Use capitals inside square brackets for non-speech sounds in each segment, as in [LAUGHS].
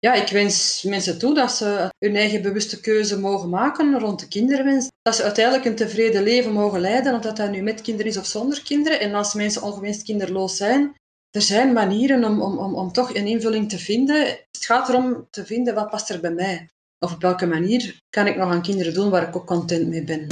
ja, ik wens mensen toe dat ze hun eigen bewuste keuze mogen maken rond de kinderwens. Dat ze uiteindelijk een tevreden leven mogen leiden, of dat dat nu met kinderen is of zonder kinderen. En als mensen ongewenst kinderloos zijn, er zijn manieren om, om, om, om toch een invulling te vinden. Het gaat erom te vinden wat past er bij mij. Of op welke manier kan ik nog aan kinderen doen waar ik ook content mee ben.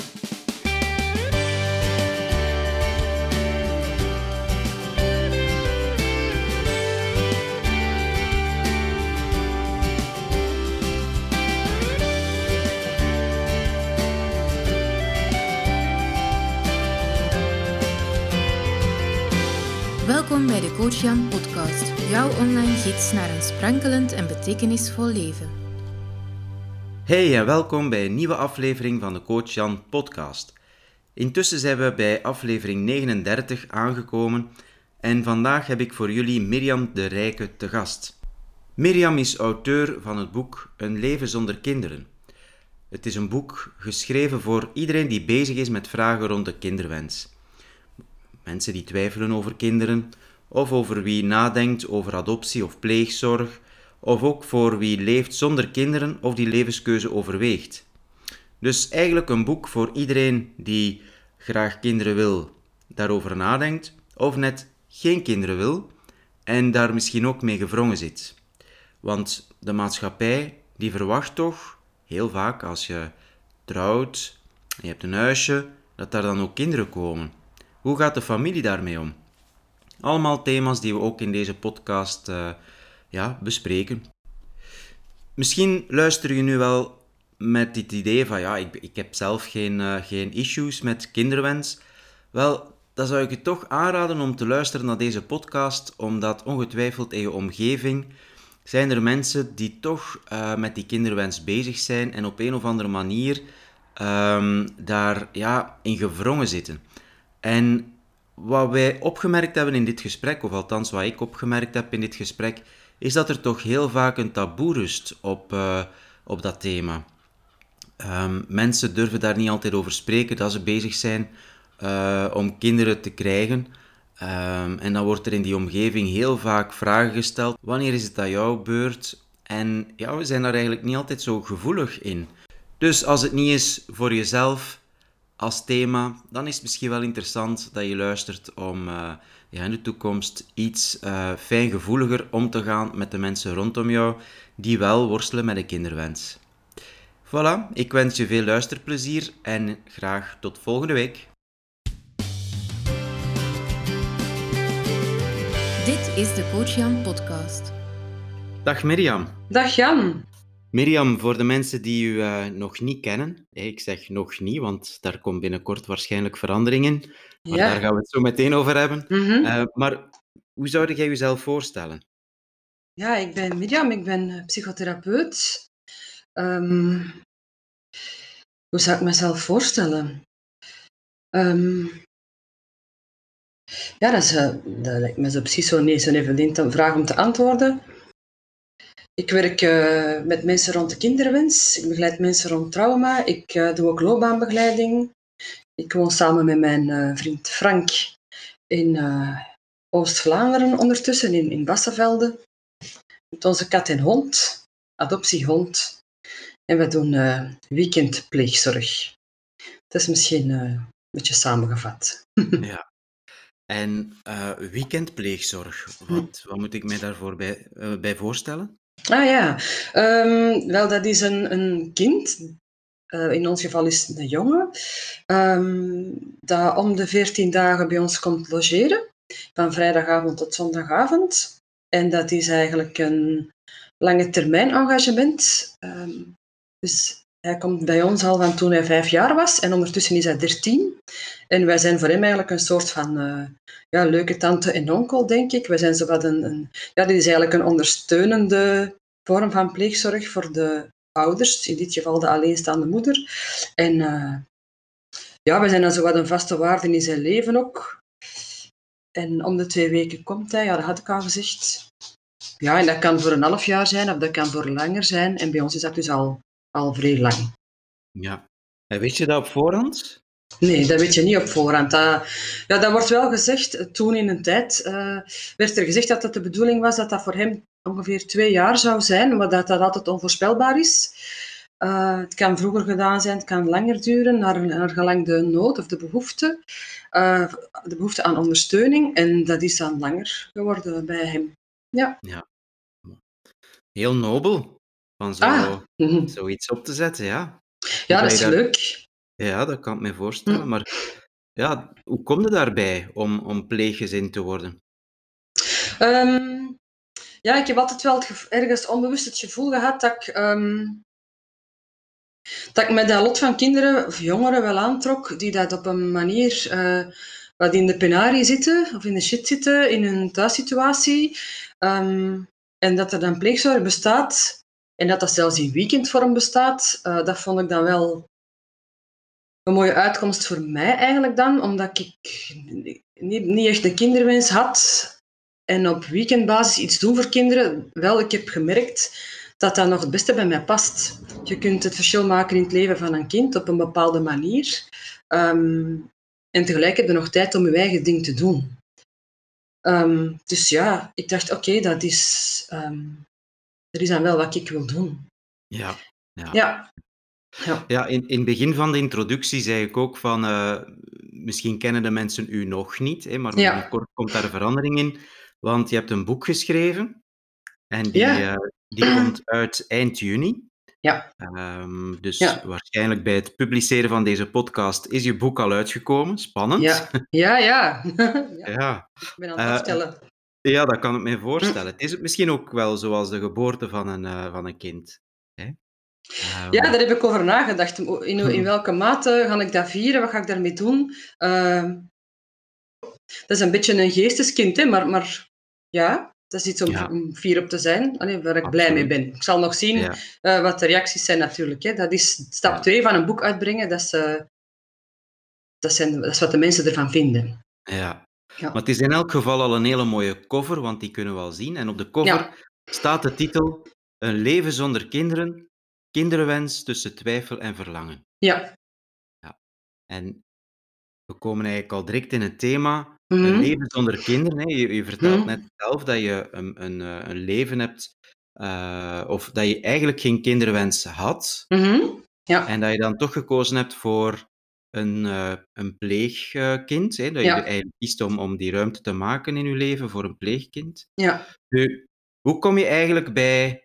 Coach Jan podcast, jouw online gids naar een sprankelend en betekenisvol leven. Hey en welkom bij een nieuwe aflevering van de Coach Jan podcast. Intussen zijn we bij aflevering 39 aangekomen en vandaag heb ik voor jullie Mirjam de Rijke te gast. Mirjam is auteur van het boek Een leven zonder kinderen. Het is een boek geschreven voor iedereen die bezig is met vragen rond de kinderwens mensen die twijfelen over kinderen, of over wie nadenkt over adoptie of pleegzorg, of ook voor wie leeft zonder kinderen of die levenskeuze overweegt. Dus eigenlijk een boek voor iedereen die graag kinderen wil, daarover nadenkt, of net geen kinderen wil en daar misschien ook mee gevrongen zit. Want de maatschappij die verwacht toch heel vaak als je trouwt je hebt een huisje, dat daar dan ook kinderen komen. Hoe gaat de familie daarmee om? Allemaal thema's die we ook in deze podcast uh, ja, bespreken. Misschien luister je nu wel met dit idee van ja, ik, ik heb zelf geen, uh, geen issues met kinderwens. Wel, dan zou ik je toch aanraden om te luisteren naar deze podcast, omdat ongetwijfeld in je omgeving zijn er mensen die toch uh, met die kinderwens bezig zijn en op een of andere manier um, daar ja, in gevrongen zitten. En wat wij opgemerkt hebben in dit gesprek, of althans wat ik opgemerkt heb in dit gesprek, is dat er toch heel vaak een taboe rust op, uh, op dat thema. Um, mensen durven daar niet altijd over spreken dat ze bezig zijn uh, om kinderen te krijgen. Um, en dan wordt er in die omgeving heel vaak vragen gesteld: wanneer is het aan jouw beurt? En ja, we zijn daar eigenlijk niet altijd zo gevoelig in. Dus als het niet is voor jezelf, als thema, dan is het misschien wel interessant dat je luistert om uh, ja, in de toekomst iets uh, fijngevoeliger om te gaan met de mensen rondom jou die wel worstelen met een kinderwens. Voilà, ik wens je veel luisterplezier en graag tot volgende week. Dit is de Coach Jan podcast. Dag Mirjam. Dag Jan. Mirjam, voor de mensen die u uh, nog niet kennen, ik zeg nog niet, want daar komt binnenkort waarschijnlijk verandering in, maar ja. daar gaan we het zo meteen over hebben. Mm -hmm. uh, maar hoe zou jij jezelf voorstellen? Ja, ik ben Mirjam, ik ben psychotherapeut. Um, hoe zou ik mezelf voorstellen? Um, ja, dat, is, uh, dat lijkt me zo precies zo niet zo'n evidente vraag om te antwoorden. Ik werk uh, met mensen rond de kinderwens. Ik begeleid mensen rond trauma. Ik uh, doe ook loopbaanbegeleiding. Ik woon samen met mijn uh, vriend Frank in Oost-Vlaanderen ondertussen, in, in Bassevelde. Met onze kat en hond, adoptiehond. En we doen weekendpleegzorg. Dat is misschien een beetje samengevat. [LAUGHS] ja. En weekendpleegzorg, wat, wat moet ik mij daarvoor bij, bij voorstellen? Ah ja, um, wel dat is een, een kind, uh, in ons geval is het een jongen, um, dat om de 14 dagen bij ons komt logeren, van vrijdagavond tot zondagavond. En dat is eigenlijk een lange termijn engagement. Um, dus hij komt bij ons al van toen hij vijf jaar was en ondertussen is hij dertien. En wij zijn voor hem eigenlijk een soort van uh, ja, leuke tante en onkel, denk ik. Wij zijn zowat een, een, ja, dit is eigenlijk een ondersteunende vorm van pleegzorg voor de ouders, in dit geval de alleenstaande moeder. En uh, ja, wij zijn dan zowat een vaste waarde in zijn leven ook. En om de twee weken komt hij, ja, dat had ik al gezegd. Ja, en dat kan voor een half jaar zijn, of dat kan voor langer zijn. En bij ons is dat dus al al vrij lang. Ja. En weet je dat op voorhand? Nee, dat weet je niet op voorhand. Dat, ja, dat wordt wel gezegd. Toen in een tijd uh, werd er gezegd dat het de bedoeling was dat dat voor hem ongeveer twee jaar zou zijn, maar dat dat altijd onvoorspelbaar is. Uh, het kan vroeger gedaan zijn, het kan langer duren, naar, naar gelang de nood of de behoefte. Uh, de behoefte aan ondersteuning. En dat is dan langer geworden bij hem. Ja. ja. Heel nobel van zo, ah. [LAUGHS] zoiets op te zetten, ja. Ja, dat is leuk. Ja, dat kan ik me voorstellen. Hm. Maar ja, hoe kom je daarbij om, om pleeggezin te worden? Um, ja, ik heb altijd wel het ergens onbewust het gevoel gehad dat ik, um, dat ik met dat lot van kinderen of jongeren wel aantrok, die dat op een manier uh, wat in de penarie zitten of in de shit zitten in hun thuissituatie. Um, en dat er dan pleegzorg bestaat en dat dat zelfs in weekendvorm bestaat, uh, dat vond ik dan wel een mooie uitkomst voor mij eigenlijk dan, omdat ik niet, niet echt een kinderwens had en op weekendbasis iets doen voor kinderen. Wel, ik heb gemerkt dat dat nog het beste bij mij past. Je kunt het verschil maken in het leven van een kind op een bepaalde manier. Um, en tegelijk heb je nog tijd om je eigen ding te doen. Um, dus ja, ik dacht, oké, dat is, um, dat is dan wel wat ik wil doen. Ja. Ja. ja. Ja, ja in, in het begin van de introductie zei ik ook van, uh, misschien kennen de mensen u nog niet, hè, maar ja. binnenkort komt daar verandering in. Want je hebt een boek geschreven en die, ja. uh, die [CLEARS THROAT] komt uit eind juni. Ja. Um, dus ja. waarschijnlijk bij het publiceren van deze podcast is je boek al uitgekomen. Spannend. Ja, [LAUGHS] ja. [LAUGHS] ja. ja. Ik ben aan het afstellen. Uh, ja, dat kan ik me voorstellen. [CLEARS THROAT] Hm. Is het misschien ook wel zoals de geboorte van een, uh, van een kind? Hè? Um... Ja, daar heb ik over nagedacht. In, in hm. welke mate ga ik dat vieren? Wat ga ik daarmee doen? Uh, dat is een beetje een geesteskind, hè? Maar, maar ja, dat is iets om, ja. om fier op te zijn, Allee, waar ik Absoluut. blij mee ben. Ik zal nog zien ja. uh, wat de reacties zijn natuurlijk. Hè. Dat is stap 2 ja. van een boek uitbrengen. Dat is, uh, dat, zijn, dat is wat de mensen ervan vinden. Ja. Maar het is in elk geval al een hele mooie cover, want die kunnen we al zien. En op de cover staat de titel Een leven zonder kinderen, kinderwens tussen twijfel en verlangen. Ja. ja. En we komen eigenlijk al direct in het thema een mhm. leven zonder kinderen. Hè. Je, je vertelt mhm. net zelf dat je een, een, eh, een leven hebt, uh, of dat je eigenlijk geen kinderwens had. Mhm. Ja. En dat je dan toch gekozen hebt voor een, een pleegkind. Hè, dat je Ja. eigenlijk kiest om, om die ruimte te maken in je leven voor een pleegkind. Ja. Nu, hoe kom je eigenlijk bij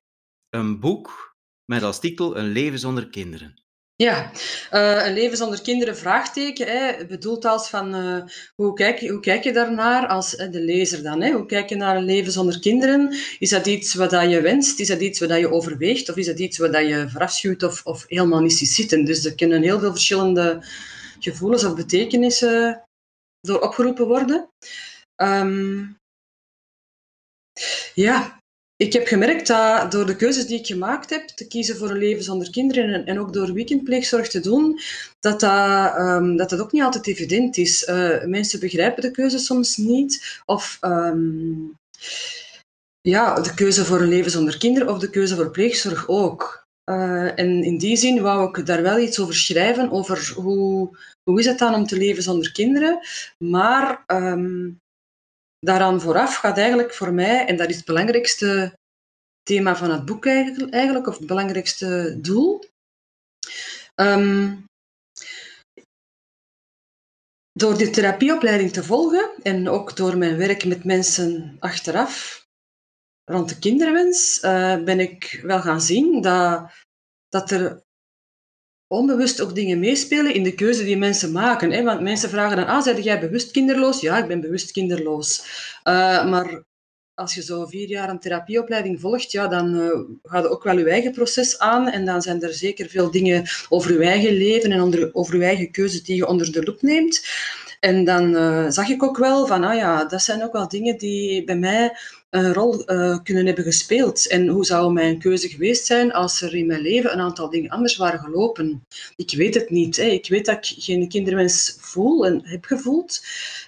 een boek met als titel Een leven zonder kinderen? Ja, uh, een leven zonder kinderen, vraagteken, hè, bedoeld als van uh, hoe, kijk, hoe kijk je daarnaar als de lezer dan? Hè? Hoe kijk je naar een leven zonder kinderen? Is dat iets wat je wenst? Is dat iets wat je overweegt? Of is dat iets wat je verafschuwt of, of helemaal niet ziet zitten? Dus er kunnen heel veel verschillende gevoelens of betekenissen door opgeroepen worden. Um, ja, ik heb gemerkt dat door de keuzes die ik gemaakt heb, te kiezen voor een leven zonder kinderen en, ook door weekendpleegzorg te doen, dat dat, um, dat, dat ook niet altijd evident is. Uh, mensen begrijpen de keuze soms niet. Of um, ja, de keuze voor een leven zonder kinderen of de keuze voor pleegzorg ook. Uh, en in die zin wou ik daar wel iets over schrijven, over hoe, hoe is het dan om te leven zonder kinderen. Maar um, daaraan vooraf gaat eigenlijk voor mij, en dat is het belangrijkste thema van het boek eigenlijk, of het belangrijkste doel. Um, door de therapieopleiding te volgen en ook door mijn werk met mensen achteraf rond de kinderwens, uh, ben ik wel gaan zien dat, dat er onbewust ook dingen meespelen in de keuze die mensen maken. Hè? Want mensen vragen dan, ah, jij bewust kinderloos? Ja, ik ben bewust kinderloos. Uh, maar als je zo vier jaar een therapieopleiding volgt, ja, dan uh, ga je ook wel je eigen proces aan. En dan zijn er zeker veel dingen over je eigen leven en onder, over je eigen keuzes die je onder de loep neemt. En dan uh, zag ik ook wel van, ah ja, dat zijn ook wel dingen die bij mij een rol uh, kunnen hebben gespeeld. En hoe zou mijn keuze geweest zijn als er in mijn leven een aantal dingen anders waren gelopen? Ik weet het niet. Hè. Ik weet dat ik geen kinderwens voel en heb gevoeld.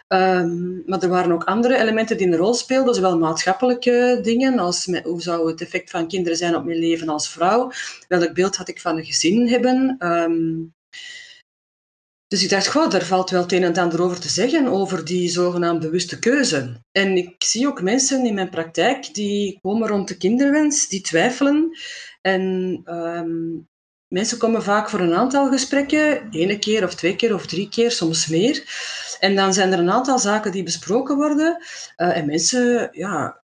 Um, maar er waren ook andere elementen die een rol speelden, zowel maatschappelijke dingen als hoe zou het effect van kinderen zijn op mijn leven als vrouw? Welk beeld had ik van een gezin hebben? Um, Dus ik dacht, goh, daar valt wel het een en ander over te zeggen, over die zogenaamd bewuste keuze. En ik zie ook mensen in mijn praktijk die komen rond de kinderwens, die twijfelen. En ehm, mensen komen vaak voor een aantal gesprekken, ene keer of twee keer of drie keer, soms meer. En dan zijn er een aantal zaken die besproken worden. Uh, en mensen ja,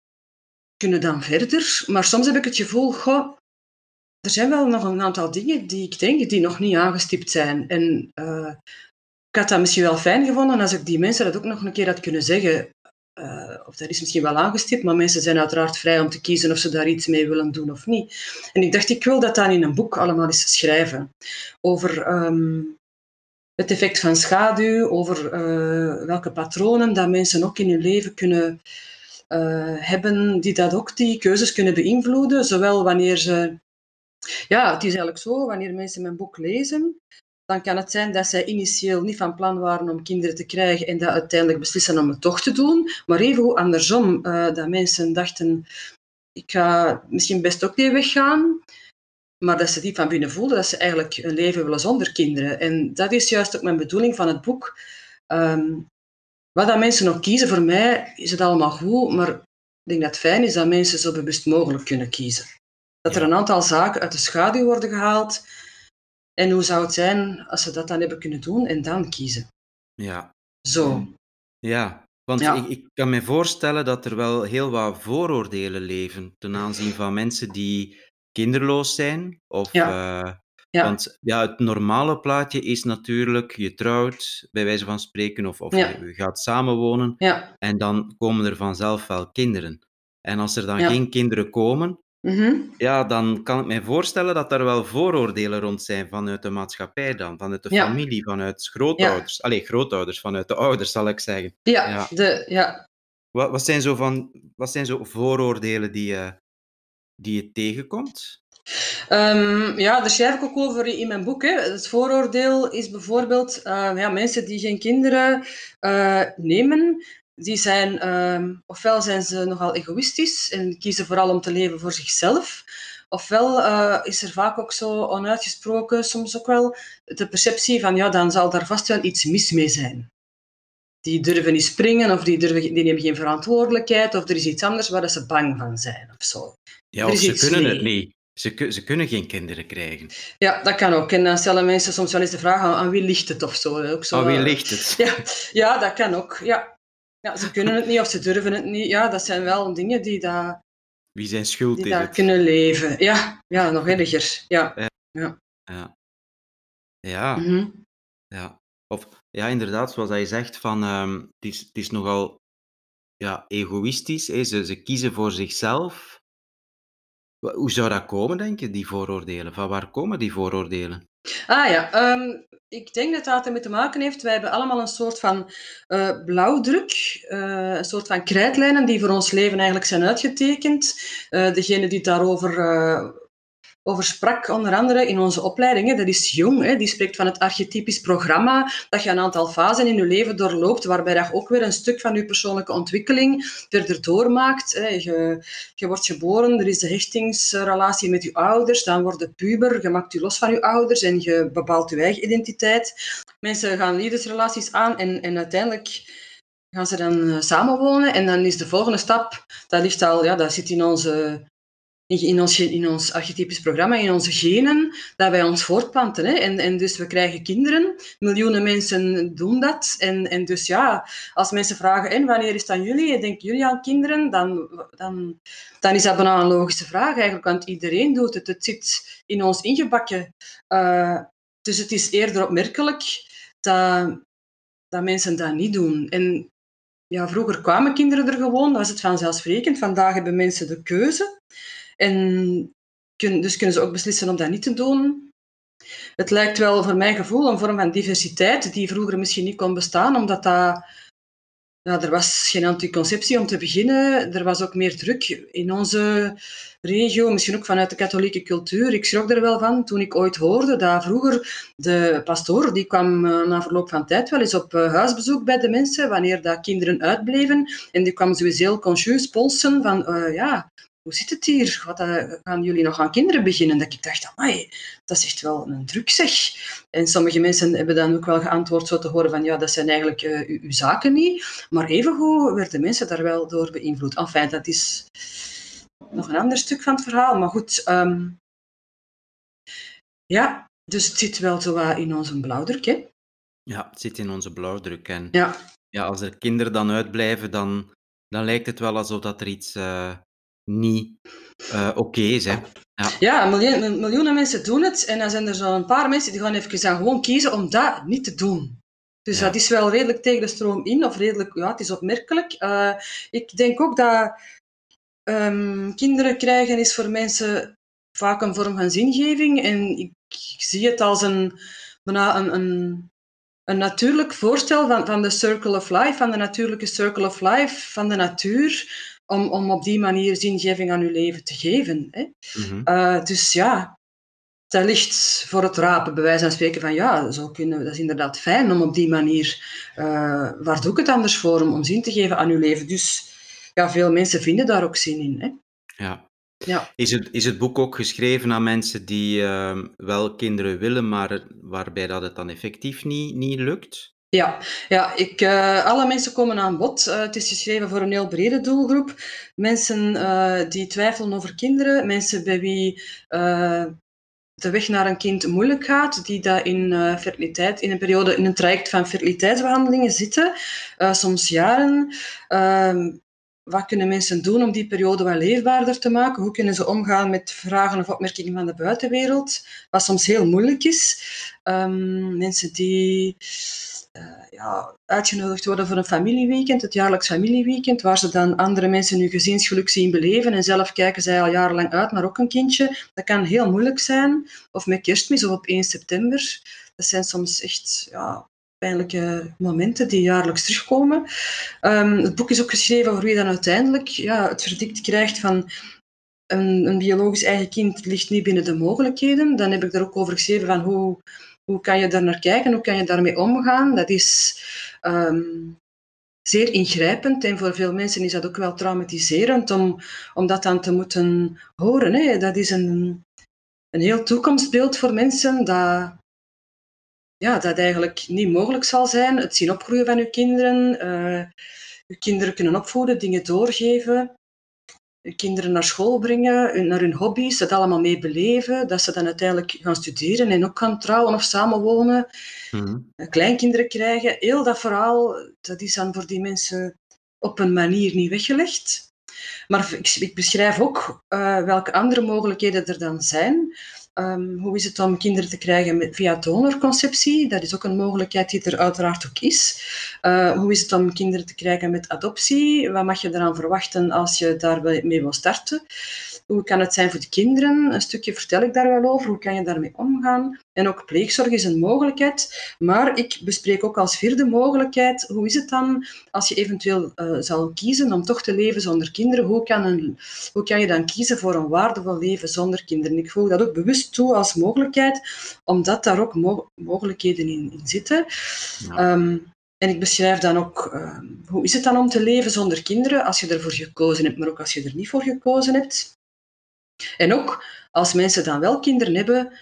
kunnen dan verder. Maar soms heb ik het gevoel, goh, er zijn wel nog een aantal dingen die ik denk die nog niet aangestipt zijn. En uh, ik had dat misschien wel fijn gevonden als ik die mensen dat ook nog een keer had kunnen zeggen. Uh, of dat is misschien wel aangestipt, maar mensen zijn uiteraard vrij om te kiezen of ze daar iets mee willen doen of niet. En ik dacht, ik wil dat dan in een boek allemaal eens schrijven. Over um, het effect van schaduw, over uh, welke patronen dat mensen ook in hun leven kunnen hebben, die dat ook die keuzes kunnen beïnvloeden. Zowel wanneer ze ja, het is eigenlijk zo, wanneer mensen mijn boek lezen, dan kan het zijn dat zij initieel niet van plan waren om kinderen te krijgen en dat uiteindelijk beslissen om het toch te doen. Maar even andersom, uh, dat mensen dachten, ik ga misschien best ook die weg gaan, maar dat ze die van binnen voelden dat ze eigenlijk een leven willen zonder kinderen. En dat is juist ook mijn bedoeling van het boek. Um, wat dat mensen ook kiezen, voor mij is het allemaal goed, maar ik denk dat het fijn is dat mensen zo bewust mogelijk kunnen kiezen. Dat er een aantal zaken uit de schaduw worden gehaald. En hoe zou het zijn als ze dat dan hebben kunnen doen en dan kiezen? Ja. Zo. Ja, want ja. Ik, ik, kan me voorstellen dat er wel heel wat vooroordelen leven ten aanzien van mensen die kinderloos zijn. Of, ja. Uh, ja. Want ja, het normale plaatje is natuurlijk, je trouwt, bij wijze van spreken, of, of je gaat samenwonen. En dan komen er vanzelf wel kinderen. En als er dan geen kinderen komen, Mm-hmm. Ja, dan kan ik mij voorstellen dat er wel vooroordelen rond zijn vanuit de maatschappij dan, vanuit de ja. familie, vanuit grootouders. Ja. Allee, grootouders, vanuit de ouders zal ik zeggen. Ja, ja. De, ja. Wat, wat, zijn zo van, wat zijn zo vooroordelen die je, die je tegenkomt? Um, ja, daar schrijf ik ook over in mijn boek. Hè. Het vooroordeel is bijvoorbeeld uh, ja, mensen die geen kinderen uh, nemen, die zijn, um, ofwel zijn ze nogal egoïstisch en kiezen vooral om te leven voor zichzelf. Ofwel uh, is er vaak ook zo onuitgesproken, soms ook wel, de perceptie van ja, dan zal daar vast wel iets mis mee zijn. Die durven niet springen of die, durven, die nemen geen verantwoordelijkheid of er is iets anders waar ze bang van zijn of zo. Ja, of ze kunnen mee. het niet. Ze, ze, kunnen geen kinderen krijgen. Ja, dat kan ook. En dan stellen mensen soms wel eens de vraag aan, aan wie ligt het of zo. Ook zo aan wie ligt het? [LAUGHS] Ja, ja, dat kan ook. Ja. Ja, ze kunnen het niet of ze durven het niet. Ja, dat zijn wel dingen die daar, Wie zijn schuld die is daar kunnen leven. Ja, ja nog erger. Ja. Ja. Ja. Ja. Ja. Mhm. ja. Of ja, inderdaad, zoals hij zegt, van, ehm, het, is, het is nogal ja, egoïstisch. Hè. Ze, ze kiezen voor zichzelf. Hoe zou dat komen, denk je, die vooroordelen? Van waar komen die vooroordelen? Ah ja, ehm, ik denk dat dat ermee te maken heeft. Wij hebben allemaal een soort van eh, blauwdruk, eh, een soort van krijtlijnen die voor ons leven eigenlijk zijn uitgetekend. Eh, degene die daarover over sprak, onder andere in onze opleidingen, dat is Jung. Hè, die spreekt van het archetypisch programma, dat je een aantal fasen in je leven doorloopt, waarbij je ook weer een stuk van je persoonlijke ontwikkeling verder doormaakt. Hè. Je, je wordt geboren, er is de hechtingsrelatie met je ouders, dan word je puber, je maakt je los van je ouders en je bepaalt je eigen identiteit. Mensen gaan liefdesrelaties aan en, en uiteindelijk gaan ze dan eh, samenwonen en dan is de volgende stap, dat ligt al, ja, dat zit in onze in, ons, in ons archetypisch programma, in onze genen, dat wij ons voortplanten. Hè? En, en dus we krijgen kinderen. Miljoenen mensen doen dat. En, en dus ja, als mensen vragen, en wanneer is dat jullie? Denken jullie aan kinderen? Dan, dan, dan is dat bijna een logische vraag eigenlijk, want iedereen doet het. Het zit in ons ingebakken. Uh, dus het is eerder opmerkelijk dat, dat mensen dat niet doen. En ja, vroeger kwamen kinderen er gewoon, was het vanzelfsprekend. Vandaag hebben mensen de keuze. En kun, dus kunnen ze ook beslissen om dat niet te doen. Het lijkt wel voor mijn gevoel een vorm van diversiteit die vroeger misschien niet kon bestaan, omdat dat, ja, er was geen anticonceptie om te beginnen. Er was ook meer druk in onze regio, misschien ook vanuit de katholieke cultuur. Ik schrok er wel van toen ik ooit hoorde dat vroeger de pastoor, die kwam uh, na verloop van tijd wel eens op uh, huisbezoek bij de mensen, wanneer dat kinderen uitbleven. En die kwam sowieso heel consciënt polsen van, uh, ja, hoe zit het hier? Wat, uh, gaan jullie nog aan kinderen beginnen? Dat ik dacht, amai, dat is echt wel een druk zeg. En sommige mensen hebben dan ook wel geantwoord zo te horen van, ja, dat zijn eigenlijk uh, uw, uw, zaken niet. Maar evengoed werden mensen daar wel door beïnvloed. Enfin, dat is nog een ander stuk van het verhaal. Maar goed, um, ja, dus het zit wel zo in onze blauwdruk, hè? Ja, het zit in onze blauwdruk. En Ja, ja, als er kinderen dan uitblijven, dan, dan lijkt het wel alsof dat er iets eh, niet eh, oké is. Hè? Ja. ja miljoen- miljoenen mensen doen het. En dan zijn er zo'n paar mensen die gaan even aan gewoon kiezen om dat niet te doen. Dus Ja. dat is wel redelijk tegen de stroom in, of redelijk, ja, het is opmerkelijk. Eh, ik denk ook dat ehm, kinderen krijgen is voor mensen vaak een vorm van zingeving. En ik, ik zie het als een, bijna een, een, een natuurlijk voorstel van, van de circle of life, van de natuurlijke circle of life, van de natuur, om, om op die manier zingeving aan uw leven te geven. Hè. Mhm. Uh, dus ja, dat ligt voor het rapen, bij wijze van spreken van ja, zo kunnen, we- dat is inderdaad fijn om op die manier, uh, waar doe ik het anders voor, om, om zin te geven aan uw leven. Dus ja, veel mensen vinden daar ook zin in. Hè? Ja. Ja. Is het, is het boek ook geschreven aan mensen die ehm, wel kinderen willen, maar waarbij dat het dan effectief niet, niet lukt? Ja, ja ik, uh, alle mensen komen aan bod. Uh, het is geschreven voor een heel brede doelgroep. Mensen uh, die twijfelen over kinderen, mensen bij wie de weg naar een kind moeilijk gaat, die daar in fertiliteit, in een periode, in een traject van fertiliteitsbehandelingen zitten, soms jaren. Uh, wat kunnen mensen doen om die periode wat leefbaarder te maken? Hoe kunnen ze omgaan met vragen of opmerkingen van de buitenwereld? Wat soms heel moeilijk is. Um, mensen die ja, uitgenodigd worden voor een familieweekend, het jaarlijks familieweekend, waar ze dan andere mensen hun gezinsgeluk zien beleven en zelf kijken zij al jarenlang uit naar ook een kindje. Dat kan heel moeilijk zijn. Of met kerstmis of op 1 september. Dat zijn soms echt ja, pijnlijke momenten die jaarlijks terugkomen. Um, het boek is ook geschreven voor wie dan uiteindelijk ja, het verdict krijgt van een, een biologisch eigen kind ligt niet binnen de mogelijkheden. Dan heb ik daar ook over geschreven van hoe, hoe kan je daar naar kijken, hoe kan je daarmee omgaan. Dat is um, zeer ingrijpend en voor veel mensen is dat ook wel traumatiserend om, om dat dan te moeten horen. Hè. Dat is een, een heel toekomstbeeld voor mensen dat, ja, dat eigenlijk niet mogelijk zal zijn. Het zien opgroeien van uw kinderen, uh, uw kinderen kunnen opvoeden, dingen doorgeven, kinderen naar school brengen, naar hun hobby's, dat allemaal mee beleven, dat ze dan uiteindelijk gaan studeren en ook gaan trouwen of samenwonen, Mhm. kleinkinderen krijgen. Heel dat verhaal, dat is dan voor die mensen op een manier niet weggelegd. Maar ik, ik beschrijf ook uh, welke andere mogelijkheden er dan zijn. Um, hoe is het om kinderen te krijgen via donorconceptie? Dat is ook een mogelijkheid die er uiteraard ook is. Uh, hoe is het om kinderen te krijgen met adoptie? Wat mag je eraan verwachten als je daarmee wil starten? Hoe kan het zijn voor de kinderen? Een stukje vertel ik daar wel over. Hoe kan je daarmee omgaan? En ook pleegzorg is een mogelijkheid. Maar ik bespreek ook als vierde mogelijkheid, hoe is het dan als je eventueel uh, zal kiezen om toch te leven zonder kinderen? Hoe kan, een, hoe kan je dan kiezen voor een waardevol leven zonder kinderen? Ik voeg dat ook bewust toe als mogelijkheid, omdat daar ook mo mogelijkheden in, in zitten. Ja. Um, en ik beschrijf dan ook, uh, hoe is het dan om te leven zonder kinderen, als je ervoor gekozen hebt, maar ook als je er niet voor gekozen hebt. En ook als mensen dan wel kinderen hebben,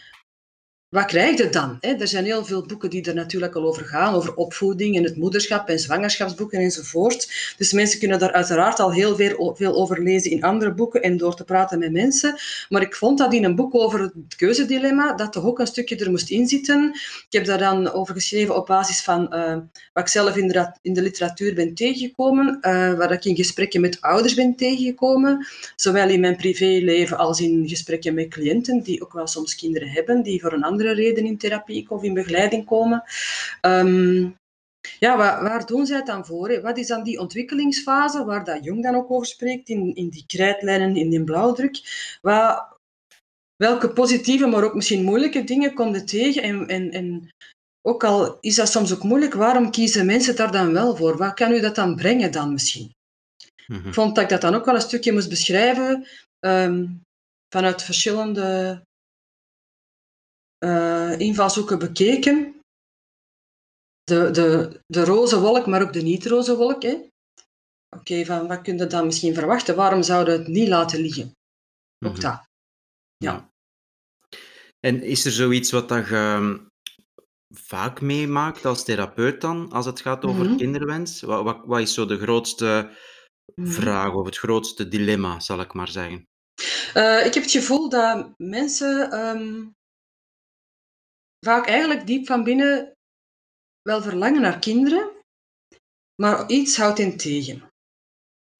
wat krijg je dan? Er zijn heel veel boeken die er natuurlijk al over gaan, over opvoeding en het moederschap en zwangerschapsboeken enzovoort. Dus mensen kunnen daar uiteraard al heel veel, over lezen in andere boeken en door te praten met mensen. Maar ik vond dat in een boek over het keuzedilemma, dat toch ook een stukje er moest inzitten. Ik heb daar dan over geschreven op basis van uh, wat ik zelf in de, literatuur ben tegengekomen, uh, waar ik in gesprekken met ouders ben tegengekomen, zowel in mijn privéleven als in gesprekken met cliënten die ook wel soms kinderen hebben, die voor een andere reden in therapie of in begeleiding komen. Um, ja, waar, waar, doen zij het dan voor? Hè? Wat is dan die ontwikkelingsfase, waar dat Jung dan ook over spreekt, in, in die krijtlijnen, in die blauwdruk? Wat, welke positieve, maar ook misschien moeilijke dingen kom je tegen? En, en, en ook al is dat soms ook moeilijk, waarom kiezen mensen daar dan wel voor? Wat kan u dat dan brengen dan misschien? Mhm. Ik vond dat ik dat dan ook wel een stukje moest beschrijven um, vanuit verschillende uh, invalshoeken bekeken. De, de, de roze wolk, maar ook de niet-roze wolk. Hè? oké, van wat kun je dan misschien verwachten? Waarom zouden we het niet laten liggen? Ook Mhm. dat. Ja. En is er zoiets wat dat je ehm, vaak meemaakt als therapeut dan, als het gaat over Mhm. kinderwens? Wat, wat, wat is zo de grootste Mhm. vraag of het grootste dilemma, zal ik maar zeggen? Eh, ik heb het gevoel dat mensen ehm, vaak eigenlijk diep van binnen wel verlangen naar kinderen, maar iets houdt hen tegen.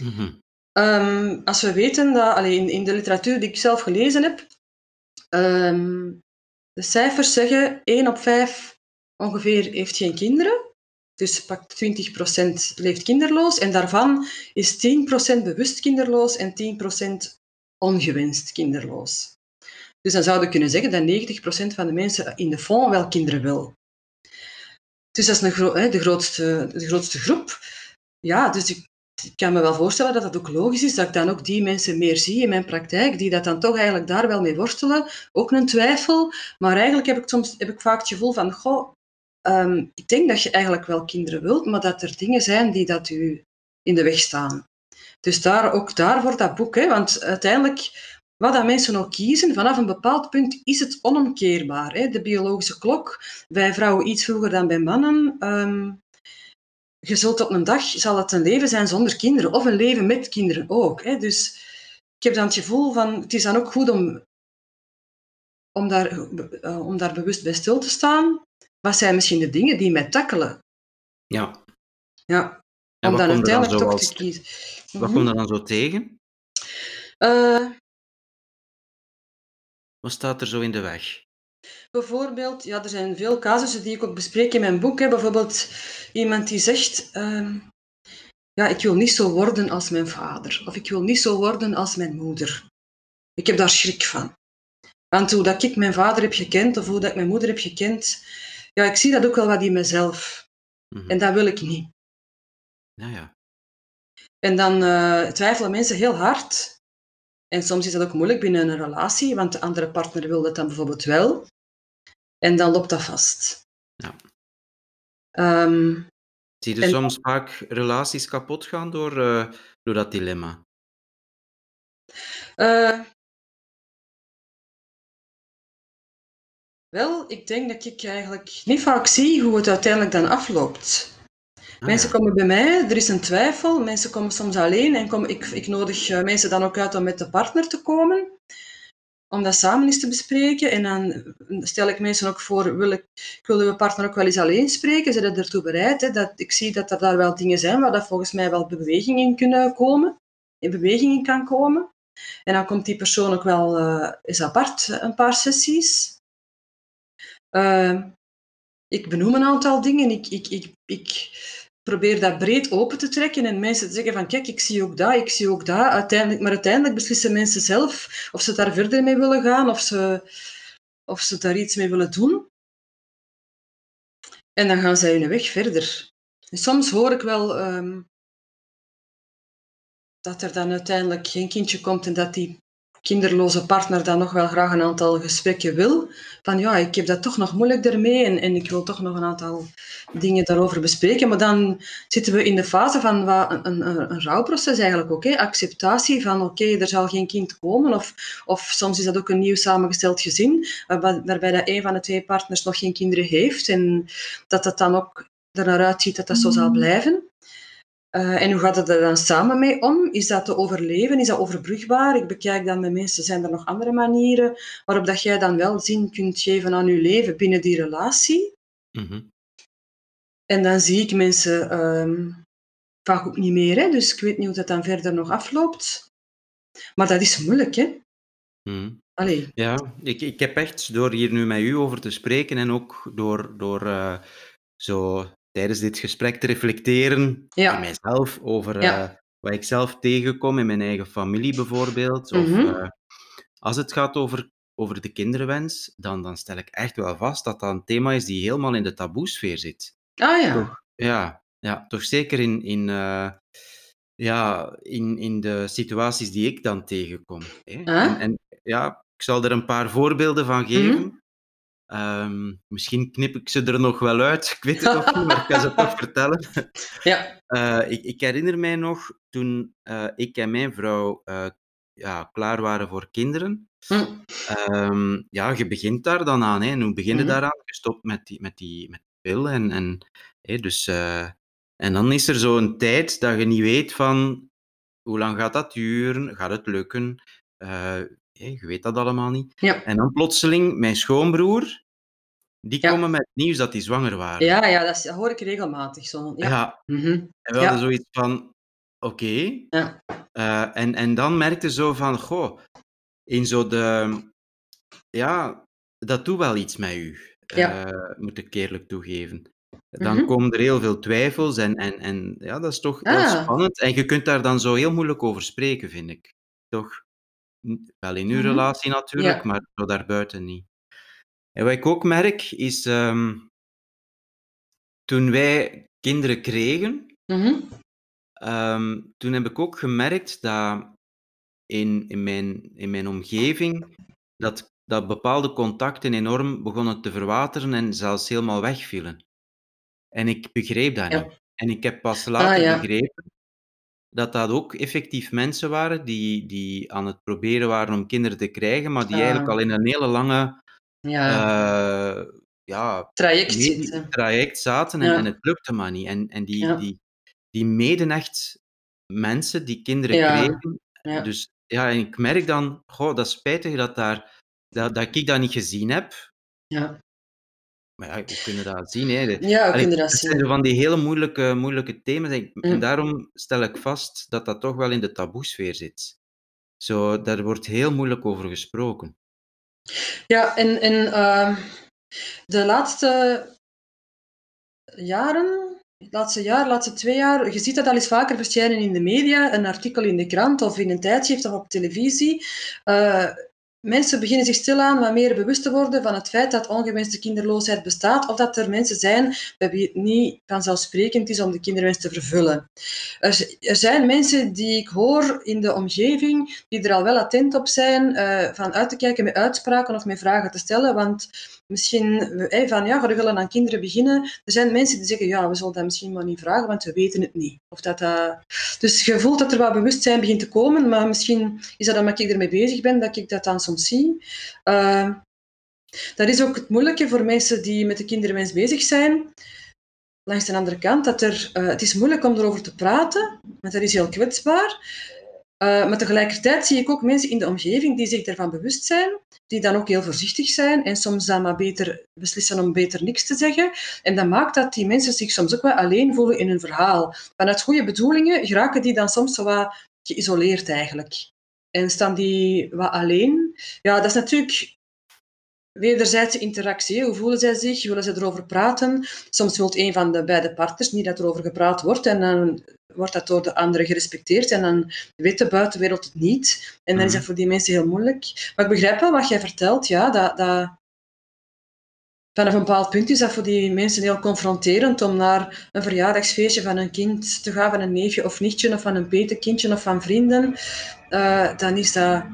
Mhm. Ehm, als we weten dat, allee, in, in de literatuur die ik zelf gelezen heb, ehm, de cijfers zeggen 1 op 5 ongeveer heeft geen kinderen. Dus pak 20% leeft kinderloos en daarvan is 10% bewust kinderloos en 10% ongewenst kinderloos. Dus dan zouden we kunnen zeggen dat 90% van de mensen in de fond wel kinderen wil. Dus dat is de, grootste, de grootste groep. Ja, dus ik, kan me wel voorstellen dat het ook logisch is dat ik dan ook die mensen meer zie in mijn praktijk, die dat dan toch eigenlijk daar wel mee worstelen. Ook een twijfel. Maar eigenlijk heb ik soms heb ik vaak het gevoel van, goh, ehm, ik denk dat je eigenlijk wel kinderen wilt, maar dat er dingen zijn die dat u in de weg staan. Dus daar, ook daarvoor dat boek, hè, want uiteindelijk, wat dat mensen ook kiezen, vanaf een bepaald punt is het onomkeerbaar. Hè. De biologische klok, bij vrouwen iets vroeger dan bij mannen. Ehm, je zult op een dag, zal het een leven zijn zonder kinderen, of een leven met kinderen ook. Hè. Dus ik heb dan het gevoel van, het is dan ook goed om, om, daar, eh, om daar bewust bij stil te staan. Wat zijn misschien de dingen die mij takkelen? Ja. Ja, om dan uiteindelijk toch te kiezen. Wat Mhm. komt er dan zo tegen? Eh, Wat staat er zo in de weg? Bijvoorbeeld, ja, er zijn veel casussen die ik ook bespreek in mijn boek. Hè. Bijvoorbeeld iemand die zegt, ehm, ja, ik wil niet zo worden als mijn vader. Of ik wil niet zo worden als mijn moeder. Ik heb daar schrik van. Want hoe dat ik mijn vader heb gekend, of hoe dat ik mijn moeder heb gekend, ja, ik zie dat ook wel wat in mezelf. Mhm. En dat wil ik niet. Ja, ja. En dan eh, twijfelen mensen heel hard. En soms is dat ook moeilijk binnen een relatie, want de andere partner wil dat dan bijvoorbeeld wel. En dan loopt dat vast. Ja. Ehm, Zie je En- soms vaak relaties kapot gaan door, eh, door dat dilemma? Eh, wel, ik denk dat ik eigenlijk niet vaak zie hoe het uiteindelijk dan afloopt. Ah, mensen komen bij mij, er is een twijfel, mensen komen soms alleen en kom, ik, ik nodig eh, mensen dan ook uit om met de partner te komen, om dat samen eens te bespreken. En dan stel ik mensen ook voor, wil ik, ik wil uw partner ook wel eens alleen spreken, zijn er ertoe bereid? Hè? Dat, ik zie dat er daar wel dingen zijn waar dat volgens mij wel beweging in kunnen komen, in beweging in kan komen. En dan komt die persoon ook wel eh eens apart, een paar sessies. Eh, ik benoem een aantal dingen. Ik, ik, ik, ik probeer dat breed open te trekken en mensen te zeggen van kijk, ik zie ook dat, ik zie ook dat. Uiteindelijk, maar uiteindelijk beslissen mensen zelf of ze daar verder mee willen gaan, of ze, of ze daar iets mee willen doen. En dan gaan zij hun weg verder. En soms hoor ik wel ehm, dat er dan uiteindelijk geen kindje komt en dat die kinderloze partner dan nog wel graag een aantal gesprekken wil. Van ja, ik heb dat toch nog moeilijk ermee en, en ik wil toch nog een aantal dingen daarover bespreken. Maar dan zitten we in de fase van wat, een, een, een rouwproces eigenlijk ook. Hè? Acceptatie van oké, er zal geen kind komen. Of, of soms is dat ook een nieuw samengesteld gezin, waar- waarbij dat een van de twee partners nog geen kinderen heeft. En dat het dan ook er naar uitziet dat dat zo zal blijven. Uh, en hoe gaat het er dan samen mee om? Is dat te overleven? Is dat overbrugbaar? Ik bekijk dan met mensen, zijn er nog andere manieren waarop dat jij dan wel zin kunt geven aan je leven binnen die relatie? Mhm. En dan zie ik mensen um, vaak ook niet meer, hè? dus ik weet niet hoe dat dan verder nog afloopt. Maar dat is moeilijk, hè? Mhm. Allee. Ja, ik, ik heb echt, door hier nu met u over te spreken en ook door, door uh, zo tijdens dit gesprek te reflecteren Ja. in mijzelf over Ja. uh, wat ik zelf tegenkom in mijn eigen familie bijvoorbeeld. Of Mhm. uh, als het gaat over, over de kinderwens, dan, dan stel ik echt wel vast dat dat een thema is die helemaal in de taboesfeer zit. Ah ja. Toch, ja, ja, toch zeker in, in, uh, ja, in, in de situaties die ik dan tegenkom. Hè? En, en ja, ik zal er een paar voorbeelden van geven. Mhm. Ehm, misschien knip ik ze er nog wel uit, ik weet het nog niet, maar ik ga ze toch [LAUGHS] vertellen. Ja. Uh, ik, ik, herinner mij nog toen uh, ik en mijn vrouw uh, ja, klaar waren voor kinderen. Hm. Um, ja, je begint daar dan aan. Hè. En hoe begin je Mhm. daaraan? Je stopt met die, met die, met die pil. En, en, hè, dus, en dan is er zo'n tijd dat je niet weet van hoe lang gaat dat duren? Gaat het lukken? Je weet dat allemaal niet. Ja. En dan plotseling, mijn schoonbroer, die Ja. komen met het nieuws dat die zwanger waren. Ja, ja dat, is- dat hoor ik regelmatig. Zo. Ja. Ja, Mhm. en we Ja. hadden zoiets van, oké. Ja. Eh, en, en dan merkte zo van, goh, in zo de... Ja, dat doet wel iets met u, Ja. eh, moet ik eerlijk toegeven. Dan Mhm. komen er heel veel twijfels en, en, en ja, dat is toch Ah. spannend. En je kunt daar dan zo heel moeilijk over spreken, vind ik. Toch? Wel in uw Mhm. relatie natuurlijk, Ja. maar zo daarbuiten niet. En wat ik ook merk, is ehm, toen wij kinderen kregen, Mhm. Ehm, toen heb ik ook gemerkt dat in, in, mijn, in mijn omgeving dat, dat bepaalde contacten enorm begonnen te verwateren en zelfs helemaal wegvielen. En ik begreep dat Ja. niet. En ik heb pas later ja. begrepen dat dat ook effectief mensen waren die, die aan het proberen waren om kinderen te krijgen, maar die eigenlijk al in een hele lange Ja. eh, ja, Traject zitten. traject zaten en, Ja. en het lukte maar niet. En, en die, die, die meden echt mensen die kinderen kregen. Dus ja, en ik merk dan, goh, dat is spijtig dat, daar, dat, dat ik dat niet gezien heb. Ja. Maar ja, we kunnen dat zien. Hè. De- Ja, we Allee, kunnen dat het zijn zien. zo van die hele moeilijke, moeilijke thema's. En, Mm. daarom stel ik vast dat dat toch wel in de taboesfeer zit. Zo, daar wordt heel moeilijk over gesproken. Ja, en, en ehm, de laatste jaren, het laatste jaar, de laatste twee jaar, je ziet dat al eens vaker verschijnen in de media, een artikel in de krant of in een tijdschrift of op televisie. Eh, mensen beginnen zich stilaan wat meer bewust te worden van het feit dat ongewenste kinderloosheid bestaat of dat er mensen zijn bij wie het niet vanzelfsprekend is om de kinderwens te vervullen. Er, zijn mensen die ik hoor in de omgeving die er al wel attent op zijn eh, van uit te kijken met uitspraken of met vragen te stellen, want misschien eh, van ja, we willen aan kinderen beginnen. Er zijn mensen die zeggen ja, we zullen dat misschien maar niet vragen, want we weten het niet. Of dat, dat... Dus je voelt dat er wat bewustzijn begint te komen, maar misschien is dat omdat ik ermee bezig ben, dat ik dat dan soms zie. Eh, dat is ook het moeilijke voor mensen die met de kinderwens bezig zijn. Langs de andere kant, dat er, eh, het is moeilijk om erover te praten, want dat is heel kwetsbaar. Eh, maar tegelijkertijd zie ik ook mensen in de omgeving die zich ervan bewust zijn, die dan ook heel voorzichtig zijn en soms dan maar beter beslissen om beter niks te zeggen. En dat maakt dat die mensen zich soms ook wel alleen voelen in hun verhaal. Vanuit goede bedoelingen geraken die dan soms zo wat geïsoleerd eigenlijk. En staan die wat alleen. Ja, dat is natuurlijk wederzijdse interactie. Hoe voelen zij zich? Willen ze erover praten? Soms wil een van de beide partners niet dat er over gepraat wordt en dan wordt dat door de andere gerespecteerd en dan weet de buitenwereld het niet. En dan is dat Mhm. voor die mensen heel moeilijk. Maar ik begrijp wel wat jij vertelt, ja, dat, dat vanaf een bepaald punt is dat voor die mensen heel confronterend om naar een verjaardagsfeestje van een kind te gaan, van een neefje of nichtje, of van een petekindje of van vrienden. Eh, dan is dat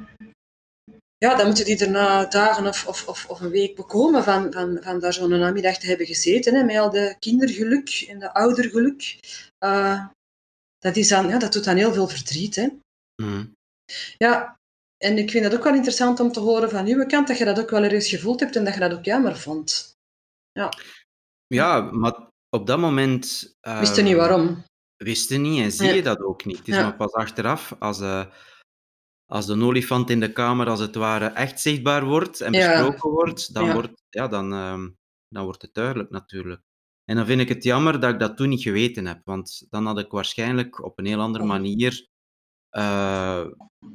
ja, dan moeten die er na dagen of, of, of, of een week bekomen van, van, van daar zo'n namiddag te hebben gezeten, hè, met al de kindergeluk en de oudergeluk. Eh, dat, is dan, ja, dat doet dan heel veel verdriet. Hè. Mhm. Ja, en ik vind het ook wel interessant om te horen van uw kant, dat je dat ook wel ergens gevoeld hebt en dat je dat ook jammer vond. Ja, maar op dat moment... Wist je niet ehm, waarom? wist je niet en zie Ja. je dat ook niet. Het is Ja. maar pas achteraf, als, eh, als de olifant in de kamer als het ware echt zichtbaar wordt en Ja. besproken wordt, dan, Ja. wordt, ja, dan, ehm, dan wordt het duidelijk natuurlijk. En dan vind ik het jammer dat ik dat toen niet geweten heb, want dan had ik waarschijnlijk op een heel andere manier eh,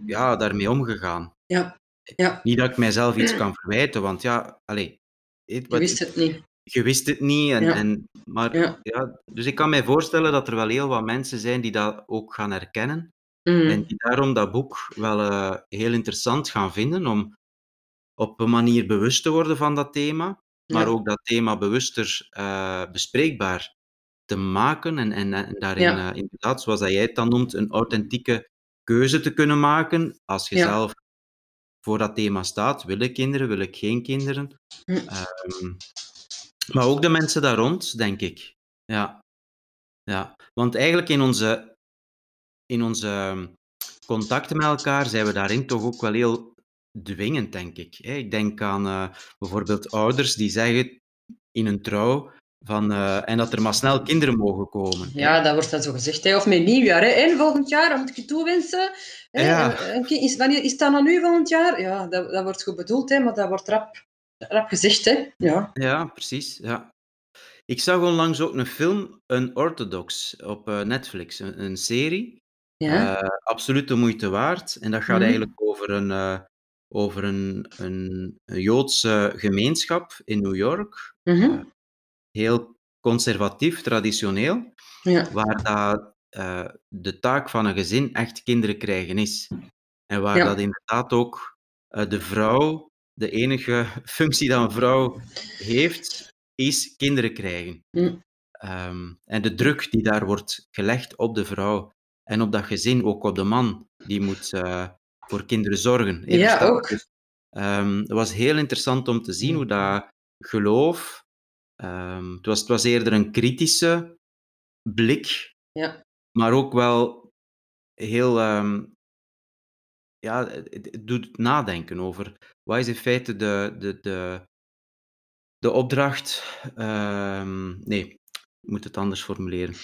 ja, daarmee omgegaan. Ja. Ja. Niet dat ik mijzelf iets kan verwijten, want ja, allee, het- Je wist het niet. je wist het niet. En, Ja. en, maar, Ja. ja. dus ik kan mij voorstellen dat er wel heel wat mensen zijn die dat ook gaan herkennen. Mm. En die daarom dat boek wel eh, heel interessant gaan vinden om op een manier bewust te worden van dat thema, maar Ja. ook dat thema bewuster eh, bespreekbaar te maken en, en, en daarin Ja. eh, inderdaad, zoals dat jij het dan noemt, een authentieke keuze te kunnen maken als je Ja. zelf voor dat thema staat. Wil ik kinderen, wil ik geen kinderen? Hm. Ehm, maar ook de mensen daar rond, denk ik. Ja. ja. Want eigenlijk in onze, in onze contacten met elkaar zijn we daarin toch ook wel heel dwingend, denk ik. Ik denk aan uh, bijvoorbeeld ouders die zeggen in een trouw van, uh, en dat er maar snel kinderen mogen komen. Ja, dat wordt dan zo gezegd. Hè. Of met nieuwjaar. Hè. En volgend jaar, moet ik je toewensen. Hè. Ja. En, is, wanneer is dat dan nu volgend jaar? Ja, dat, dat wordt goed bedoeld, hè, maar dat wordt rap, rap gezegd. Hè. Ja. ja, precies. Ja. Ik zag onlangs ook een film, Unorthodox, op uh, Netflix. Een, een serie. Ja. Uh, absoluut de moeite waard. En dat gaat Mhm. eigenlijk over een, uh, over een, een, een Joodse gemeenschap in New York. Mhm. Uh, heel conservatief, traditioneel, ja. waar dat, de taak van een gezin echt kinderen krijgen is. En waar Ja. dat inderdaad ook de vrouw, de enige [LAUGHS] functie dat een vrouw heeft, is kinderen krijgen. Mm. Um, en de druk die daar wordt gelegd op de vrouw en op dat gezin, ook op de man, die moet uh, voor kinderen zorgen. Ja, verstaan? ook. Dus, um, het was heel interessant om te zien hoe dat geloof Um, het, was, het was eerder een kritische blik, Ja. maar ook wel heel. Um, ja, het, het doet nadenken over wat is in feite de, de, de, de opdracht. Nee, ik moet het anders formuleren.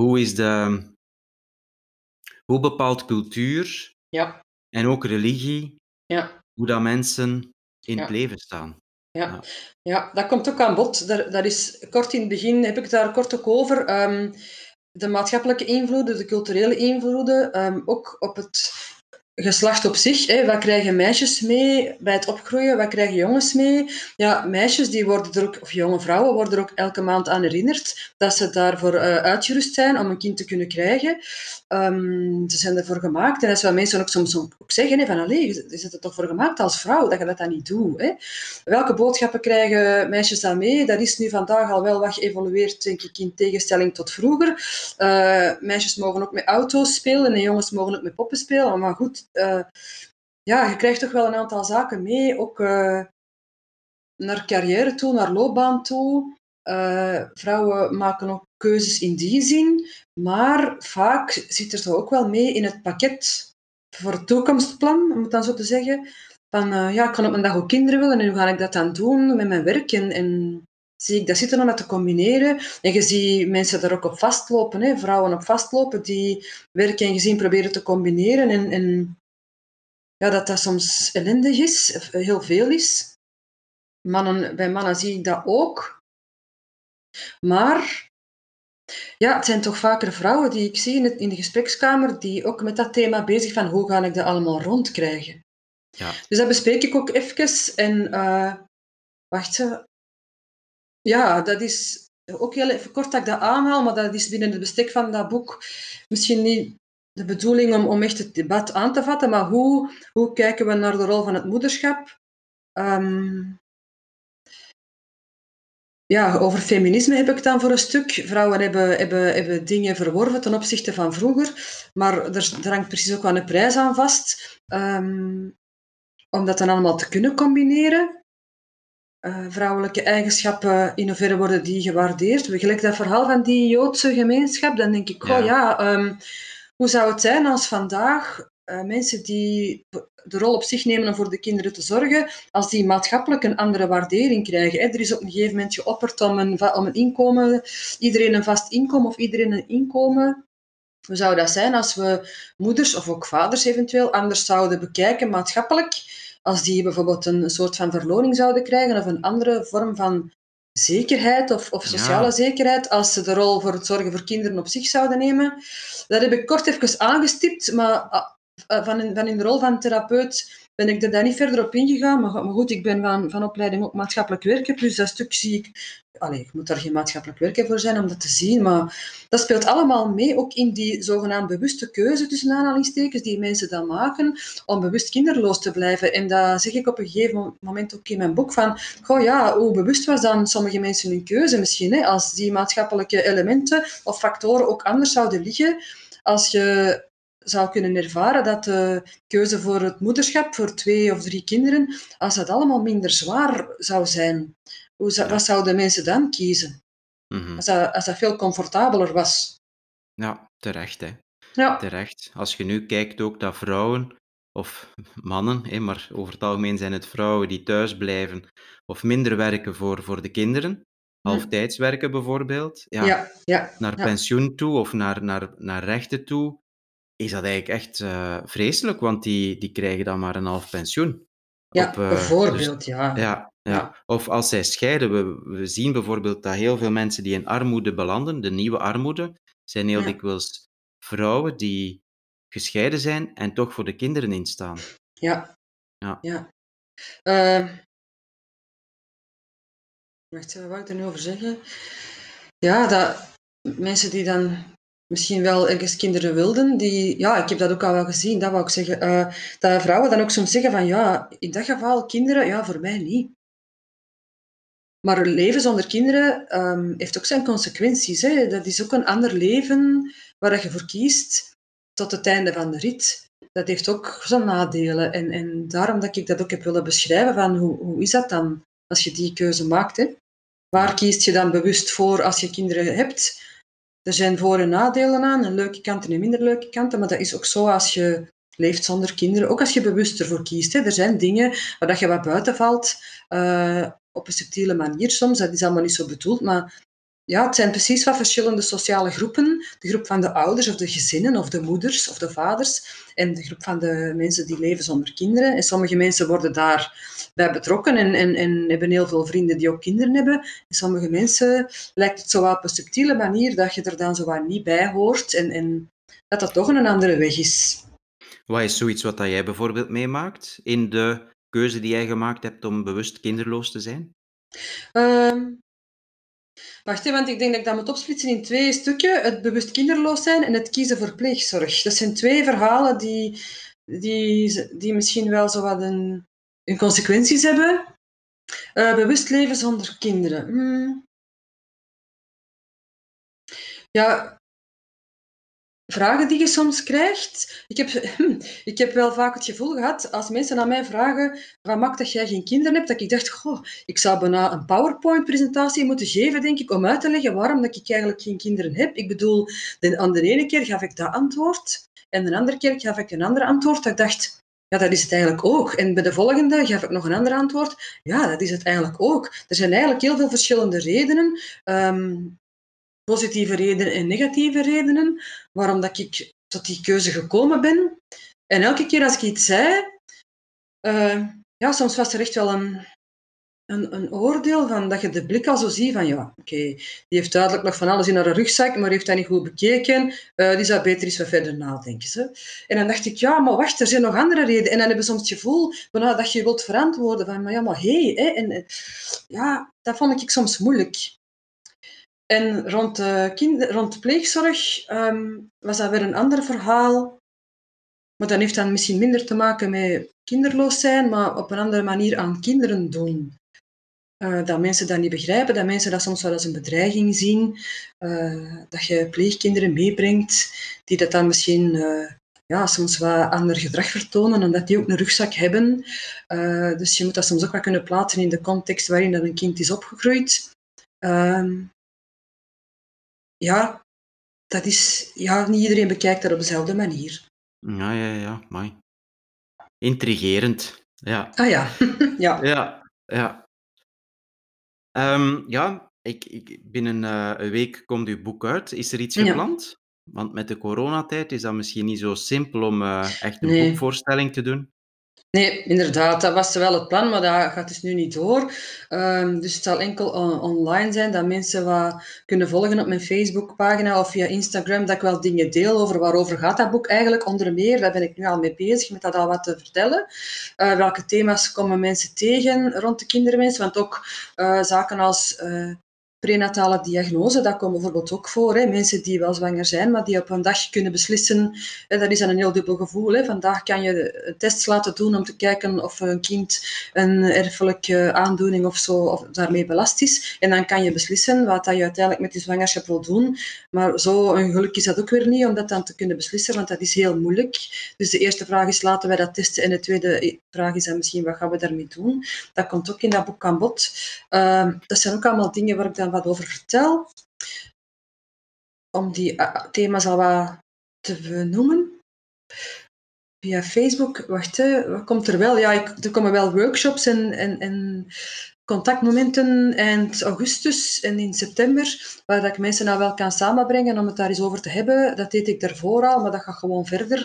Hoe is de. Hoe bepaalt cultuur Ja. en ook religie Ja. hoe dat mensen in Ja. het leven staan? Ja. Ja. dat komt ook aan bod. Daar, daar is, kort in het begin heb ik daar kort ook over. Ehm, de maatschappelijke invloeden, de culturele invloeden, ehm, ook op het geslacht op zich. Hè. Wat krijgen meisjes mee bij het opgroeien? Wat krijgen jongens mee? Ja, meisjes die worden er ook, of jonge vrouwen worden er ook elke maand aan herinnerd dat ze daarvoor uh, uitgerust zijn om een kind te kunnen krijgen. Um, ze zijn ervoor gemaakt. En dat is wat mensen ook soms ook zeggen, hè, van allee, je zit er toch voor gemaakt als vrouw, dat je dat dan niet doet. Welke boodschappen krijgen meisjes dan mee? Dat is nu vandaag al wel wat geëvolueerd, denk ik, in tegenstelling tot vroeger. Uh, meisjes mogen ook met auto's spelen en jongens mogen ook met poppen spelen. Maar goed, uh, ja, je krijgt toch wel een aantal zaken mee, ook uh, naar carrière toe, naar loopbaan toe. Uh, vrouwen maken ook keuzes in die zin, maar vaak zit er toch ook wel mee in het pakket voor het toekomstplan, om het dan zo te zeggen. Van ja, ik kan op een dag ook kinderen willen en hoe ga ik dat dan doen met mijn werk? En, en zie ik dat zitten om dat te combineren. En je ziet mensen daar ook op vastlopen, hè? vrouwen op vastlopen die werk en gezin proberen te combineren. En, en ja, dat dat soms ellendig is, of heel veel is. Mannen, bij mannen zie ik dat ook. Maar ja, het zijn toch vaker vrouwen die ik zie in, het, in de gesprekskamer die ook met dat thema bezig van hoe ga ik dat allemaal rondkrijgen. Ja. Dus dat bespreek ik ook even. En uh, wacht, ja, dat is ook heel even kort dat ik dat aanhaal, maar dat is binnen het bestek van dat boek misschien niet de bedoeling om, om echt het debat aan te vatten, maar hoe, hoe kijken we naar de rol van het moederschap? Um, ja, over feminisme heb ik dan voor een stuk. Vrouwen hebben, hebben, hebben dingen verworven ten opzichte van vroeger, maar er, hangt precies ook wel een prijs aan vast. Um, om dat dan allemaal te kunnen combineren. Uh, vrouwelijke eigenschappen, in hoeverre worden die gewaardeerd? Gelijk dat verhaal van die Joodse gemeenschap, dan denk ik, oh ja, ja um, hoe zou het zijn als vandaag uh, mensen die de rol op zich nemen om voor de kinderen te zorgen, als die maatschappelijk een andere waardering krijgen. Hè? Er is op een gegeven moment geopperd om een, om een inkomen, iedereen een vast inkomen of iedereen een inkomen. Hoe zou dat zijn als we moeders of ook vaders eventueel anders zouden bekijken maatschappelijk? Als die bijvoorbeeld een soort van verloning zouden krijgen of een andere vorm van zekerheid of, of sociale ja. zekerheid als ze de rol voor het zorgen voor kinderen op zich zouden nemen. Dat heb ik kort even aangestipt, maar van in, van in de rol van therapeut ben ik er daar niet verder op ingegaan. Maar, goed, ik ben van, van opleiding ook maatschappelijk werken, dus dat stuk zie ik... Allee, ik moet daar geen maatschappelijk werker voor zijn om dat te zien, maar dat speelt allemaal mee, ook in die zogenaamd bewuste keuze, tussen aanhalingstekens, die mensen dan maken, om bewust kinderloos te blijven. En dat zeg ik op een gegeven moment ook in mijn boek van, goh ja, hoe bewust was dan sommige mensen hun keuze misschien, hè, als die maatschappelijke elementen of factoren ook anders zouden liggen, als je zou kunnen ervaren dat de keuze voor het moederschap, voor twee of drie kinderen, als dat allemaal minder zwaar zou zijn, hoe zou, wat zouden mensen dan kiezen? Mhm. Als dat, als dat veel comfortabeler was. Ja, terecht hè. Ja, Terecht. Als je nu kijkt ook dat vrouwen, of mannen, hè, maar over het algemeen zijn het vrouwen die thuis blijven of minder werken voor, voor de kinderen, halftijds werken bijvoorbeeld, ja, Hm. ja, ja. naar ja. pensioen toe of naar, naar, naar rechten toe, is dat eigenlijk echt eh, vreselijk, want die, die krijgen dan maar een half pensioen. Ja, Op, eh, bijvoorbeeld, dus- ja. ja, ja. Of als zij scheiden, we, we zien bijvoorbeeld dat heel veel mensen die in armoede belanden, de nieuwe armoede, zijn heel Ja. dikwijls vrouwen die gescheiden zijn en toch voor de kinderen instaan. Ja. Ja. ja. Eh, wacht, wat wou ik er nu over zeggen? Ja, dat mensen die dan misschien wel ergens kinderen wilden, die, ja, ik heb dat ook al wel gezien, dat wou ik zeggen, eh, dat vrouwen dan ook soms zeggen van, ja, in dat geval kinderen, ja, voor mij niet. Maar leven zonder kinderen ehm, heeft ook zijn consequenties. Hè. Dat is ook een ander leven waar je voor kiest tot het einde van de rit. Dat heeft ook zijn nadelen. En, en daarom dat ik dat ook heb willen beschrijven, van hoe, hoe is dat dan als je die keuze maakt? Hè? Waar kiest je dan bewust voor als je kinderen hebt? Er zijn voor- en nadelen aan, en leuke kanten en minder leuke kanten, maar dat is ook zo als je leeft zonder kinderen, ook als je bewust ervoor kiest. Hè. Er zijn dingen waar dat je wat buiten valt, eh, op een subtiele manier soms, dat is allemaal niet zo bedoeld, maar ja, het zijn precies wat verschillende sociale groepen. De groep van de ouders of de gezinnen of de moeders of de vaders en de groep van de mensen die leven zonder kinderen. En sommige mensen worden daarbij betrokken en, en, en hebben heel veel vrienden die ook kinderen hebben. En sommige mensen lijkt het zo op een subtiele manier dat je er dan zo wat niet bij hoort en, en dat dat toch een andere weg is. Wat is zoiets wat dat jij bijvoorbeeld meemaakt in de keuze die jij gemaakt hebt om bewust kinderloos te zijn? Ehm, wacht, hè, want ik denk dat ik dat moet opsplitsen in twee stukken. Het bewust kinderloos zijn en het kiezen voor pleegzorg. Dat zijn twee verhalen die, die, die misschien wel zo wat een, een consequenties hebben. Eh, bewust leven zonder kinderen. Hmm. Ja, vragen die je soms krijgt. Ik heb, ik heb wel vaak het gevoel gehad, als mensen aan mij vragen, wat maakt dat jij geen kinderen hebt, dat ik dacht, goh, ik zou bijna een PowerPoint-presentatie moeten geven, denk ik, om uit te leggen waarom dat ik eigenlijk geen kinderen heb. Ik bedoel, de, aan de ene keer gaf ik dat antwoord, en de andere keer gaf ik een ander antwoord, dat ik dacht, ja, dat is het eigenlijk ook. En bij de volgende gaf ik nog een ander antwoord, ja, dat is het eigenlijk ook. Er zijn eigenlijk heel veel verschillende redenen. Ehm, positieve redenen en negatieve redenen waarom dat ik tot die keuze gekomen ben. En elke keer als ik iets zei, uh, ja, soms was er echt wel een, een, een, oordeel van dat je de blik al zo ziet van ja, oké, die heeft duidelijk nog van alles in haar rugzak, maar heeft dat niet goed bekeken. Uh, die zou beter eens wat verder nadenken. En dan dacht ik, ja, maar wacht, er zijn nog andere redenen. En dan heb je soms het gevoel van, nou, dat je wilt verantwoorden van, maar ja, maar hé, hey, en ja, dat vond ik soms moeilijk. En rond de, kind, rond pleegzorg um, was dat weer een ander verhaal. Maar dat heeft dan misschien minder te maken met kinderloos zijn, maar op een andere manier aan kinderen doen. Uh, dat mensen dat niet begrijpen, dat mensen dat soms wel als een bedreiging zien. Uh, dat je pleegkinderen meebrengt, die dat dan misschien uh, ja, soms wat ander gedrag vertonen, omdat die ook een rugzak hebben. dus je moet dat soms ook wat kunnen plaatsen in de context waarin dat een kind is opgegroeid. Um, ja, dat is, ja, niet iedereen bekijkt dat op dezelfde manier. Ja, ja, ja, mooi. Intrigerend. Ja. Ah ja, [LAUGHS] ja. Ja, ja. Um, ja, ik, ik, binnen uh, een week komt uw boek uit. Is er iets Ja. gepland? Want met de coronatijd is dat misschien niet zo simpel om uh, echt een Nee. boekvoorstelling te doen. Nee, inderdaad, dat was wel het plan, maar dat gaat dus nu niet door. Ehm, dus het zal enkel on- online zijn, dat mensen wat kunnen volgen op mijn Facebookpagina of via Instagram, dat ik wel dingen deel over waarover gaat dat boek eigenlijk, onder meer. Daar ben ik nu al mee bezig, met dat al wat te vertellen. Eh, welke thema's komen mensen tegen rond de kinderwens? Want ook eh, zaken als eh, prenatale diagnose, dat komt bijvoorbeeld ook voor. Hè. Mensen die wel zwanger zijn, maar die op een dag kunnen beslissen. Hè, dat is dan een heel dubbel gevoel. Hè. Vandaag kan je een test laten doen om te kijken of een kind een erfelijke aandoening of zo of daarmee belast is. En dan kan je beslissen wat dat je uiteindelijk met die zwangerschap wil doen. Maar zo een geluk is dat ook weer niet om dat dan te kunnen beslissen, want dat is heel moeilijk. Dus de eerste vraag is, laten wij dat testen? En de tweede vraag is dan misschien, wat gaan we daarmee doen? Dat komt ook in dat boek aan bod. Uh, dat zijn ook allemaal dingen waar ik dan wat over vertel. Om die uh, thema's al wat te benoemen. Via Facebook, wacht, wat komt er wel? Ja, ik, er komen wel workshops en, en, en contactmomenten eind augustus en in september, waar dat ik mensen nou wel kan samenbrengen om het daar eens over te hebben. Dat deed ik daarvoor al, maar dat gaat gewoon verder.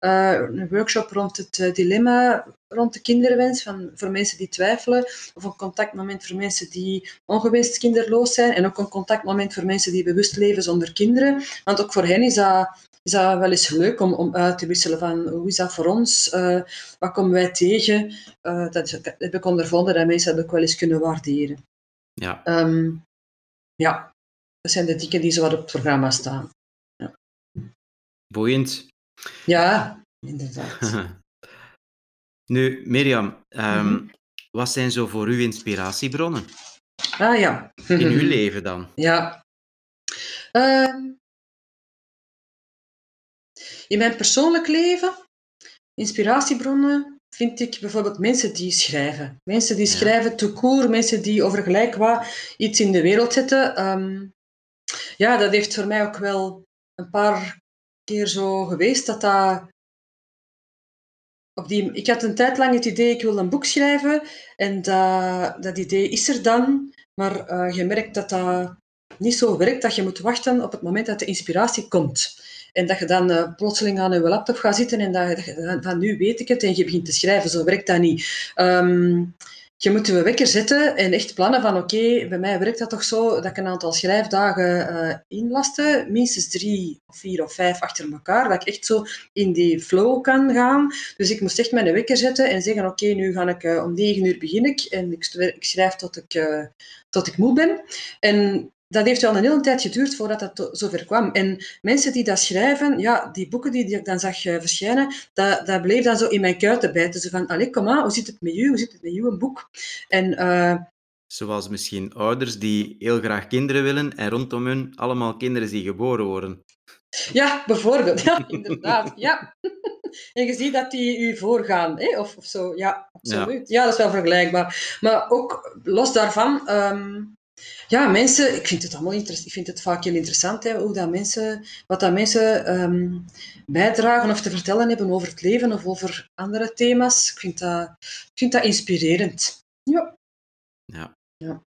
Uh, een workshop rond het uh, dilemma rond de kinderwens, van, voor mensen die twijfelen, of een contactmoment voor mensen die ongewenst kinderloos zijn, en ook een contactmoment voor mensen die bewust leven zonder kinderen. Want ook voor hen is dat is dat wel eens leuk om, om uit te wisselen van hoe is dat voor ons, uh, wat komen wij tegen. Uh, dat, dat heb ik ondervonden dat mensen dat ook wel eens kunnen waarderen. Ja. Um, ja, dat zijn de dingen die zo wat op het programma staan. Ja. Boeiend. Ja, inderdaad. [LAUGHS] nu, Mirjam, um, mm -hmm. wat zijn zo voor u inspiratiebronnen? Ah ja. In uw [LAUGHS] leven dan? Ja. Uh, in mijn persoonlijk leven, inspiratiebronnen, vind ik bijvoorbeeld mensen die schrijven. Mensen die schrijven te koer, mensen die over gelijk wat iets in de wereld zetten. Um, ja, dat heeft voor mij ook wel een paar keer zo geweest dat dat. Die, ik had een tijd lang het idee, ik wil een boek schrijven. En dat, dat idee is er dan. Maar uh, je merkt dat dat niet zo werkt, dat je moet wachten op het moment dat de inspiratie komt. En dat je dan uh, plotseling aan je laptop gaat zitten en dat nu weet ik het en je begint te schrijven. Zo werkt dat niet. Um, je moet je wekker zetten en echt plannen van oké, bij mij werkt dat toch zo dat ik een aantal schrijfdagen uh, inlaste, minstens drie of vier of vijf achter elkaar, dat ik echt zo in die flow kan gaan. Dus ik moest echt mijn wekker zetten en zeggen oké, nu ga ik uh, om negen uur begin ik en ik, ik schrijf tot ik, uh, tot ik moe ben. En dat heeft wel een hele tijd geduurd voordat dat zover kwam. En mensen die dat schrijven, ja, die boeken die, ik dan zag uh, verschijnen, dat, dat bleef dan zo in mijn kuiten bijten. Zo van, allee, kom aan, hoe zit het met u? Hoe zit het met u, een boek? En... Uh, Zoals misschien ouders die heel graag kinderen willen en rondom hun allemaal kinderen die geboren worden. Ja, bijvoorbeeld. [LAUGHS] Ja, inderdaad. Ja. [LAUGHS] En je ziet dat die u voorgaan, hè? Of, of zo. Ja, absoluut. Ja. ja. dat is wel vergelijkbaar. Maar ook los daarvan... Um, ja, mensen, ik vind het allemaal interessant. Ik vind het vaak heel interessant hè, hoe dat mensen, wat dat mensen um, bijdragen of te vertellen hebben over het leven of over andere thema's. Ik vind dat, ik vind dat inspirerend. Ja. ja. ja.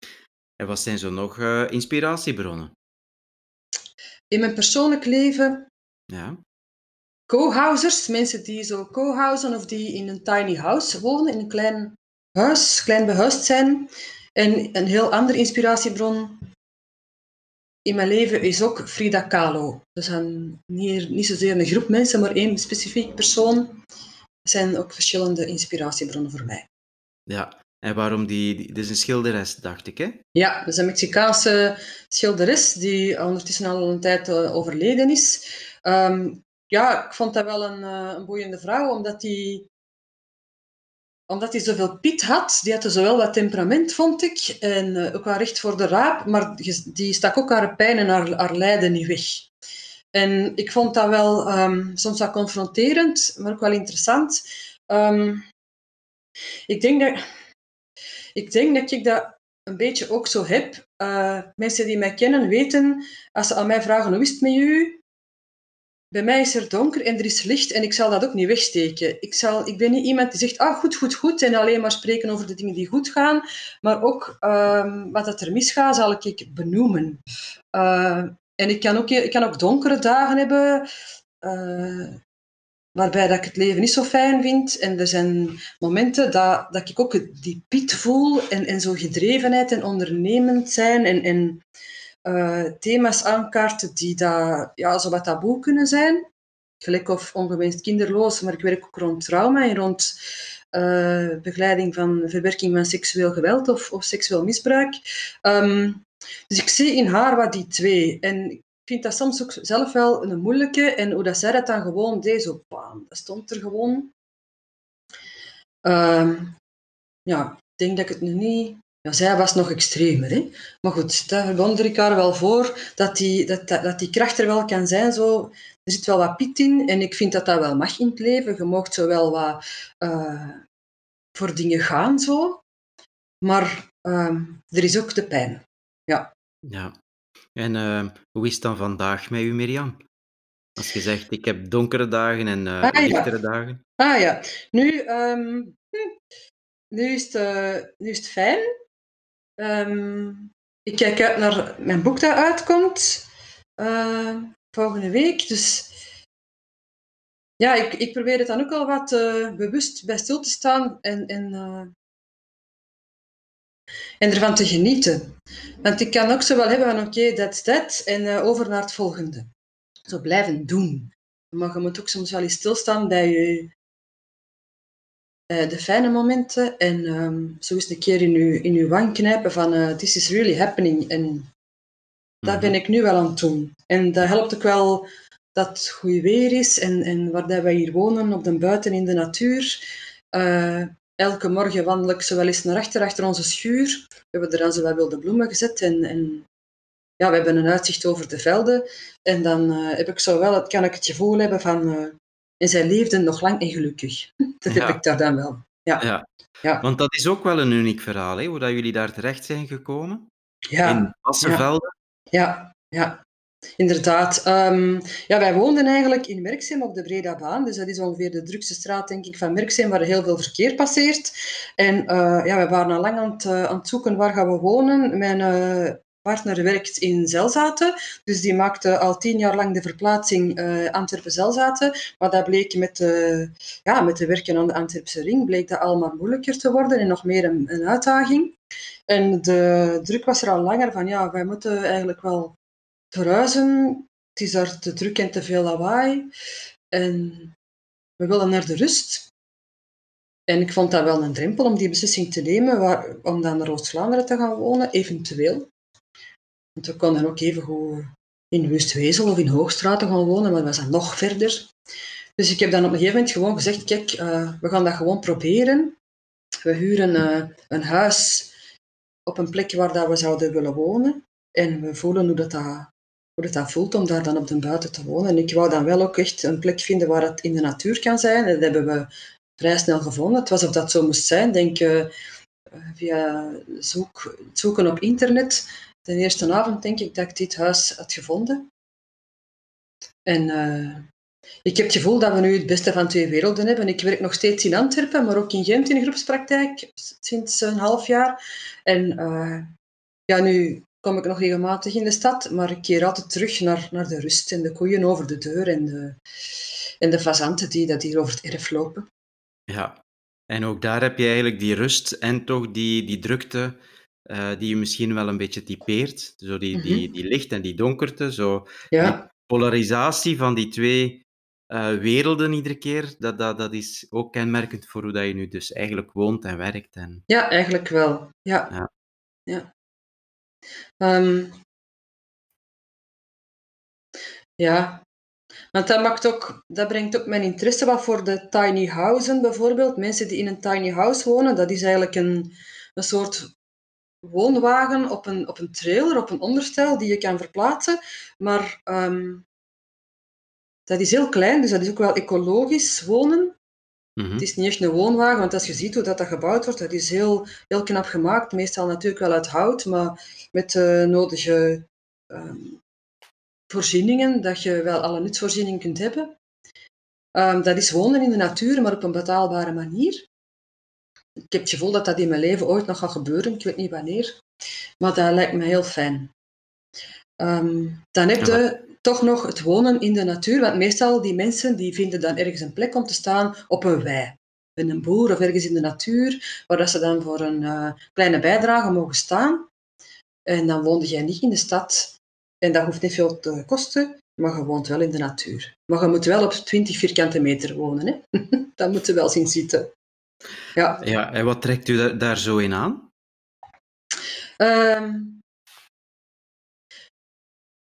En wat zijn zo nog uh, inspiratiebronnen? In mijn persoonlijk leven. Ja. Co-housers, mensen die zo co-housen of die in een tiny house wonen, in een klein huis, klein behuisd zijn. En een heel andere inspiratiebron in mijn leven is ook Frida Kahlo. Dus een, niet, niet zozeer een groep mensen, maar één specifiek persoon. Er zijn ook verschillende inspiratiebronnen voor mij. Ja, en waarom die... die dit is een schilderes, dacht ik, hè? Ja, dat is een Mexicaanse schilderes die ondertussen al een tijd overleden is. Um, ja, ik vond dat wel een, een boeiende vrouw, omdat die omdat hij zoveel piet had, die had zowel wat temperament, vond ik, en uh, ook wel recht voor de raap, maar die stak ook haar pijn en haar, lijden niet weg. En ik vond dat wel um, soms wat confronterend, maar ook wel interessant. Um, ik, denk dat, ik denk dat ik dat een beetje ook zo heb. Uh, mensen die mij kennen weten, als ze aan mij vragen hoe is het met u, bij mij is er donker en er is licht en ik zal dat ook niet wegsteken. Ik, zal, ik ben niet iemand die zegt, ah, goed, goed, goed, en alleen maar spreken over de dingen die goed gaan, maar ook um, wat dat er misgaat, zal ik benoemen. Uh, en ik kan, ook, ik kan ook donkere dagen hebben, uh, waarbij dat ik het leven niet zo fijn vind. En er zijn momenten dat, dat ik ook die piet voel en, en zo gedrevenheid en ondernemend zijn en... en uh, thema's aankaarten die dat, ja, zo wat taboe kunnen zijn. Gelijk of ongewenst kinderloos, maar ik werk ook rond trauma en rond uh, begeleiding van verwerking van seksueel geweld of, of seksueel misbruik. Um, Dus ik zie in haar wat die twee. En ik vind dat soms ook zelf wel een moeilijke. En hoe dat zij dat dan gewoon deed, zo bam, dat stond er gewoon. Ehm, ja, ik denk dat ik het nu niet... Ja, zij was nog extremer, hè. Maar goed, daar bewonder ik haar wel voor, dat die, dat, dat, dat die kracht er wel kan zijn. Zo. Er zit wel wat piet in en ik vind dat dat wel mag in het leven. Je mag zo wel wat uh, voor dingen gaan, zo. Maar uh, er is ook de pijn. Ja. Ja. En uh, hoe is het dan vandaag met u, Mirjam? Als je zegt, ik heb donkere dagen en uh, ah, lichtere dagen. Ah ja, nu, um, nu, is, het, uh, nu is het fijn. Um, ik kijk uit naar mijn boek dat uitkomt uh, volgende week. Dus ja, ik, ik probeer het dan ook al wat bewust bij stil te staan en, en, en ervan te genieten. Want ik kan ook zo wel hebben van oké, okay, that's that en over naar het volgende zo blijven doen. Maar je moet ook soms wel eens stilstaan bij je, uh, de fijne momenten en um, zo eens een keer in je, in uw wang knijpen van uh, this is really happening. En dat ben ik nu wel aan het doen. En dat helpt ook wel dat het goed weer is en, en waar dat wij hier wonen, op de buiten in de natuur. Uh, elke morgen wandel ik zo wel eens naar achter, achter onze schuur. We hebben er dan zo wat wilde bloemen gezet en, en ja, we hebben een uitzicht over de velden. En dan uh, heb ik zo wel, het, kan ik het gevoel hebben van, uh, en zij leefden nog lang en gelukkig. [LAUGHS] Dat ja. heb ik daar dan wel. Ja. ja. Ja. Want dat is ook wel een uniek verhaal, hè? hoe dat jullie daar terecht zijn gekomen. Ja. In Assenvelden. Ja, ja. Inderdaad. Um, ja, wij woonden eigenlijk in Merksem op de Bredabaan. Dus dat is ongeveer de drukste straat, denk ik, van Merksem, waar heel veel verkeer passeert. En uh, ja, wij waren al lang aan het, uh, aan het zoeken waar gaan we wonen. Mijn uh, partner werkt in Zelzaten, dus die maakte al tien jaar lang de verplaatsing uh, Antwerpen-Zelzaten. Maar dat bleek met de, ja, met de werken aan de Antwerpse ring, bleek dat allemaal moeilijker te worden en nog meer een, een uitdaging. En de druk was er al langer van, ja, wij moeten eigenlijk wel verhuizen. Het is daar te druk en te veel lawaai. En we willen naar de rust. En ik vond dat wel een drempel om die beslissing te nemen, waar, om dan naar Oost-Vlaanderen te gaan wonen, eventueel. Want we konden ook even in Wustwezel of in Hoogstraten gaan wonen, maar was dan nog verder. Dus ik heb dan op een gegeven moment gewoon gezegd, kijk, uh, we gaan dat gewoon proberen. We huren uh, een huis op een plek waar dat we zouden willen wonen. En we voelen hoe dat, dat, hoe voelt om daar dan op de buiten te wonen. En ik wou dan wel ook echt een plek vinden waar het in de natuur kan zijn. Dat hebben we vrij snel gevonden. Het was of dat zo moest zijn. Denk uh, via zoek, zoeken op internet de eerste avond denk ik dat ik dit huis had gevonden. En uh, ik heb het gevoel dat we nu het beste van twee werelden hebben. Ik werk nog steeds in Antwerpen, maar ook in Gent in groepspraktijk sinds een half jaar. En uh, ja, nu kom ik nog regelmatig in de stad, maar ik keer altijd terug naar, naar de rust en de koeien over de deur en de, en de fazanten die dat hier over het erf lopen. Ja, en ook daar heb je eigenlijk die rust en toch die, die drukte uh, die je misschien wel een beetje typeert. Zo die, die, mhm. die licht en die donkerte, zo ja. die polarisatie van die twee uh, werelden iedere keer, dat, dat, dat is ook kenmerkend voor hoe dat je nu dus eigenlijk woont en werkt. En... Ja, eigenlijk wel. Ja. Ja. Ja. Um, ja. Want dat, maakt ook, dat brengt ook mijn interesse wat voor de tiny houses bijvoorbeeld. Mensen die in een tiny house wonen, dat is eigenlijk een, een soort woonwagen op een, op een trailer, op een onderstel die je kan verplaatsen. Maar um, dat is heel klein, dus dat is ook wel ecologisch wonen. Mhm. Het is niet echt een woonwagen, want als je ziet hoe dat, dat gebouwd wordt, dat is heel, heel knap gemaakt. Meestal natuurlijk wel uit hout, maar met de nodige um, voorzieningen, dat je wel alle nutsvoorzieningen kunt hebben. Um, dat is wonen in de natuur, maar op een betaalbare manier ik heb het gevoel dat dat in mijn leven ooit nog gaat gebeuren. Ik weet niet wanneer. Maar dat lijkt me heel fijn. Um, dan heb je toch nog het wonen in de natuur. Want meestal die mensen die vinden dan ergens een plek om te staan op een wei. In een boer of ergens in de natuur, waar dat ze dan voor een uh, kleine bijdrage mogen staan. En dan woonde jij niet in de stad. En dat hoeft niet veel te kosten, maar je woont wel in de natuur. Maar je moet wel op 20 vierkante meter wonen. Hè? [LAUGHS] dat moet je wel zien zitten. Ja. ja, en wat trekt u daar, daar zo in aan? Um,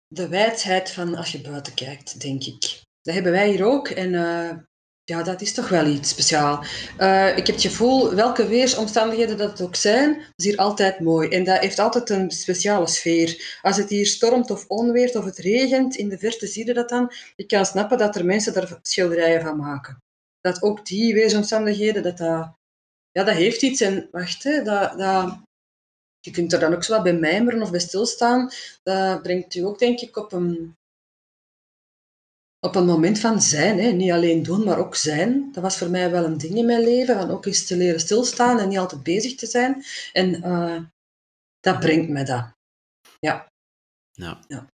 de wijdheid van als je buiten kijkt, denk ik. Dat hebben wij hier ook. En uh, ja, dat is toch wel iets speciaals. Uh, ik heb het gevoel, welke weersomstandigheden dat het ook zijn, is hier altijd mooi. En dat heeft altijd een speciale sfeer. Als het hier stormt of onweert of het regent, in de verte zie je dat dan. Ik kan snappen dat er mensen daar schilderijen van maken. Dat ook die weersomstandigheden, dat dat... Ja, dat heeft iets. En wacht, hè, dat, dat, je kunt er dan ook zo wat bij mijmeren of bij stilstaan. Dat brengt u ook, denk ik, op een, op een moment van zijn. Hè. Niet alleen doen, maar ook zijn. Dat was voor mij wel een ding in mijn leven, van ook eens te leren stilstaan en niet altijd bezig te zijn. En uh, dat brengt me dat. Ja. Ja. ja.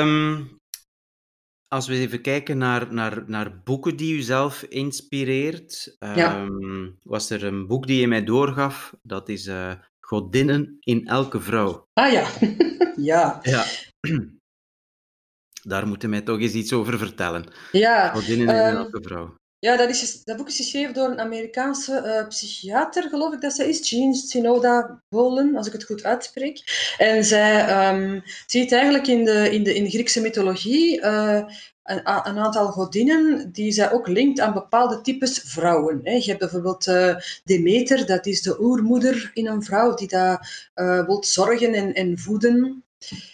Um, als we even kijken naar, naar, naar boeken die u zelf inspireert, Ja. ehm, was er een boek die je mij doorgaf, dat is eh, Godinnen in elke vrouw. Ah ja, [LAUGHS] ja. Ja. [CLEARS THROAT] Daar moeten mij toch eens iets over vertellen. Ja, Godinnen in ehm, elke vrouw. Ja dat, is, dat boek is geschreven door een Amerikaanse eh, psychiater, geloof ik dat zij is, Jean Sinoda Bolen, als ik het goed uitspreek. En zij ehm, ziet eigenlijk in de, in de, in Griekse mythologie eh, een, aantal godinnen die zij ook linkt aan bepaalde types vrouwen. hè. Je hebt bijvoorbeeld eh, Demeter, dat is de oermoeder in een vrouw die daar eh wil zorgen en, en voeden.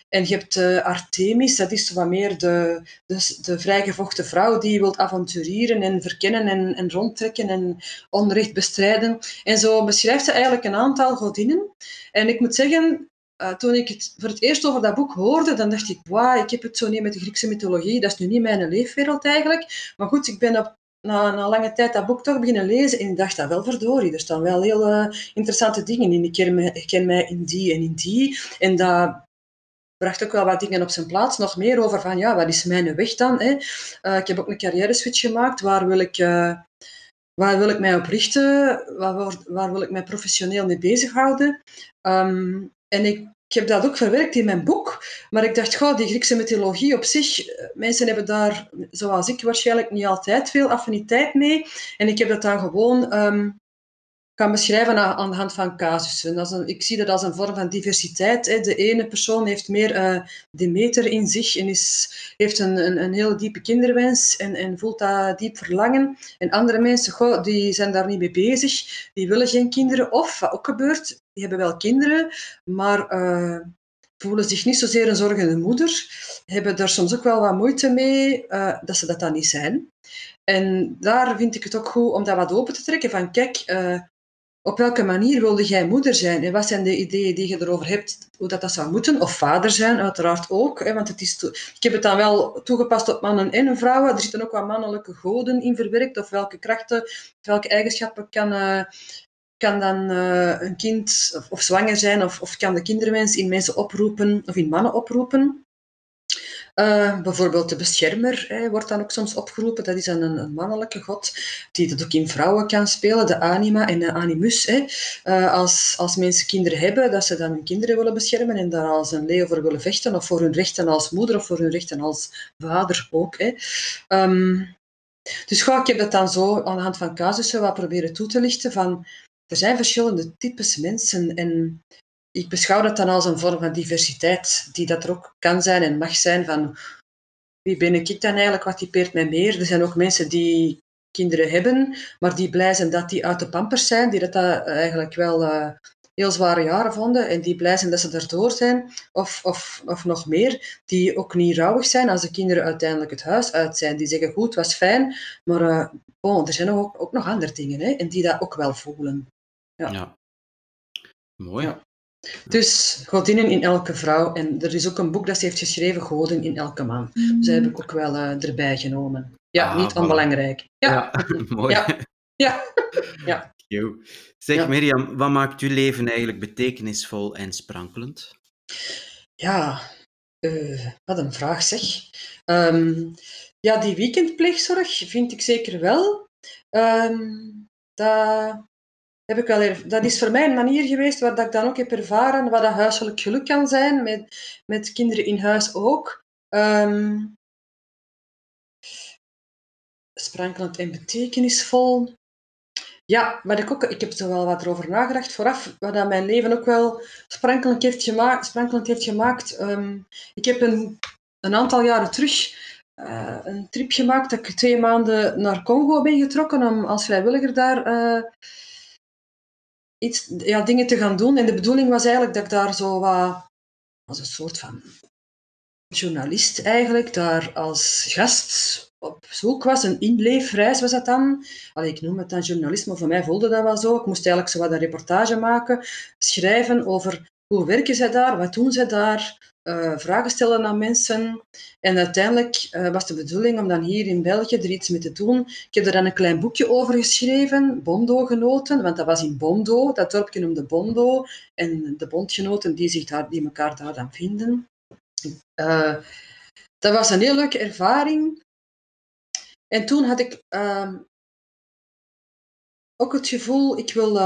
En je hebt eh, Artemis, dat is wat meer de, de, de vrijgevochten vrouw die wil avontureren en verkennen en, en rondtrekken en onrecht bestrijden. En zo beschrijft ze eigenlijk een aantal godinnen. En ik moet zeggen, uh, toen ik het voor het eerst over dat boek hoorde, dan dacht ik, wauw, ik heb het zo niet met de Griekse mythologie, dat is nu niet mijn leefwereld eigenlijk. Maar goed, ik ben op, na, na lange tijd dat boek toch beginnen lezen en ik dacht, dat wel verdorie, er staan wel heel uh, interessante dingen in. Ik ken, mij, ik ken mij in die en in die. En dat bracht ook wel wat dingen op zijn plaats. Nog meer over van, ja, wat is mijn weg dan? Hè? Uh, ik heb ook een carrière switch gemaakt. Waar wil ik, uh, waar wil ik mij op richten? Waar, wil ik mij professioneel mee bezighouden? Um, en ik, heb dat ook verwerkt in mijn boek. Maar ik dacht, goh, die Griekse mythologie op zich, mensen hebben daar, zoals ik waarschijnlijk, niet altijd veel affiniteit mee. En ik heb dat dan gewoon um, kan beschrijven aan de hand van casussen. Ik zie dat als een vorm van diversiteit. Hè. De ene persoon heeft meer uh, Demeter in zich en is, heeft een, een, een hele diepe kinderwens en, en voelt dat diep verlangen. En andere mensen goh, die zijn daar niet mee bezig, die willen geen kinderen. Of, wat ook gebeurt, die hebben wel kinderen, maar uh, voelen zich niet zozeer een zorgende moeder, hebben daar soms ook wel wat moeite mee uh, dat ze dat dan niet zijn. En daar vind ik het ook goed om dat wat open te trekken. Van kijk, op welke manier wilde jij moeder zijn? En wat zijn de ideeën die je erover hebt, hoe dat, dat zou moeten? Of vader zijn, uiteraard ook. Hè, want het is. Ik heb het dan wel toegepast op mannen en vrouwen. Er zitten ook wat mannelijke goden in verwerkt. Of welke krachten, welke eigenschappen kan, uh, kan dan uh, een kind of, of, zwanger zijn? Of, of kan de kinderwens in mensen oproepen of in mannen oproepen? Uh, bijvoorbeeld de beschermer wordt dan ook soms opgeroepen. Dat is een, een, mannelijke god die dat ook in vrouwen kan spelen, de anima en de animus. Uh, als, als mensen kinderen hebben, dat ze dan hun kinderen willen beschermen en daar als een leeuw voor willen vechten, of voor hun rechten als moeder of voor hun rechten als vader ook. Um, dus goh, ik heb dat dan zo aan de hand van casussen wat proberen toe te lichten van er zijn verschillende types mensen en ik beschouw dat dan als een vorm van diversiteit, die dat er ook kan zijn en mag zijn van wie ben ik dan eigenlijk, wat typeert mij meer. Er zijn ook mensen die kinderen hebben, maar die blij zijn dat die uit de pampers zijn, die dat eigenlijk wel uh, heel zware jaren vonden en die blij zijn dat ze erdoor zijn, of, of, of nog meer, die ook niet rouwig zijn als de kinderen uiteindelijk het huis uit zijn. Die zeggen, goed, was fijn, maar uh, bon, er zijn ook, ook nog andere dingen hè, en die dat ook wel voelen. Ja. ja. Mooi. Ja. Dus godinnen in elke vrouw. En er is ook een boek dat ze heeft geschreven, Goden in elke man. Dus dat heb ik ook wel uh, erbij genomen. Ja, Ah, niet voilà. onbelangrijk. Ja, Ja, [LAUGHS] mooi. Ja. ja. [LAUGHS] ja. Zeg Ja. Mirjam, wat maakt uw leven eigenlijk betekenisvol en sprankelend? Ja, eh, wat een vraag zeg. Ehm, ja, die weekendpleegzorg vind ik zeker wel. Ehm, dat, heb ik wel dat is voor mij een manier geweest waar dat ik dan ook heb ervaren wat dat huiselijk geluk kan zijn, met, met kinderen in huis ook. Ehm, sprankelend en betekenisvol. Ja, wat ik, ook, ik heb er wel wat over nagedacht vooraf, wat dat mijn leven ook wel sprankelend heeft gemaakt. Sprankelend heeft gemaakt. Ehm, ik heb een, een aantal jaren terug uh, een trip gemaakt dat ik twee maanden naar Congo ben getrokken om als vrijwilliger daar uh, iets, ja, dingen te gaan doen. En de bedoeling was eigenlijk dat ik daar zo wat, als een soort van journalist eigenlijk, daar als gast op zoek was. Een inleefreis was dat dan. Allee, ik noem het dan journalisme, voor mij voelde dat wel zo. Ik moest eigenlijk zo wat een reportage maken, schrijven over hoe werken zij daar, wat doen zij daar, uh, vragen stellen aan mensen. En uiteindelijk uh, was de bedoeling om dan hier in België er iets mee te doen. Ik heb er dan een klein boekje over geschreven, Bondo-genoten, want dat was in Bondo, dat dorpje noemde Bondo. En de bondgenoten die, zich daar, die elkaar daar dan vinden. Uh, dat was een heel leuke ervaring. En toen had ik ehm, ook het gevoel, ik wil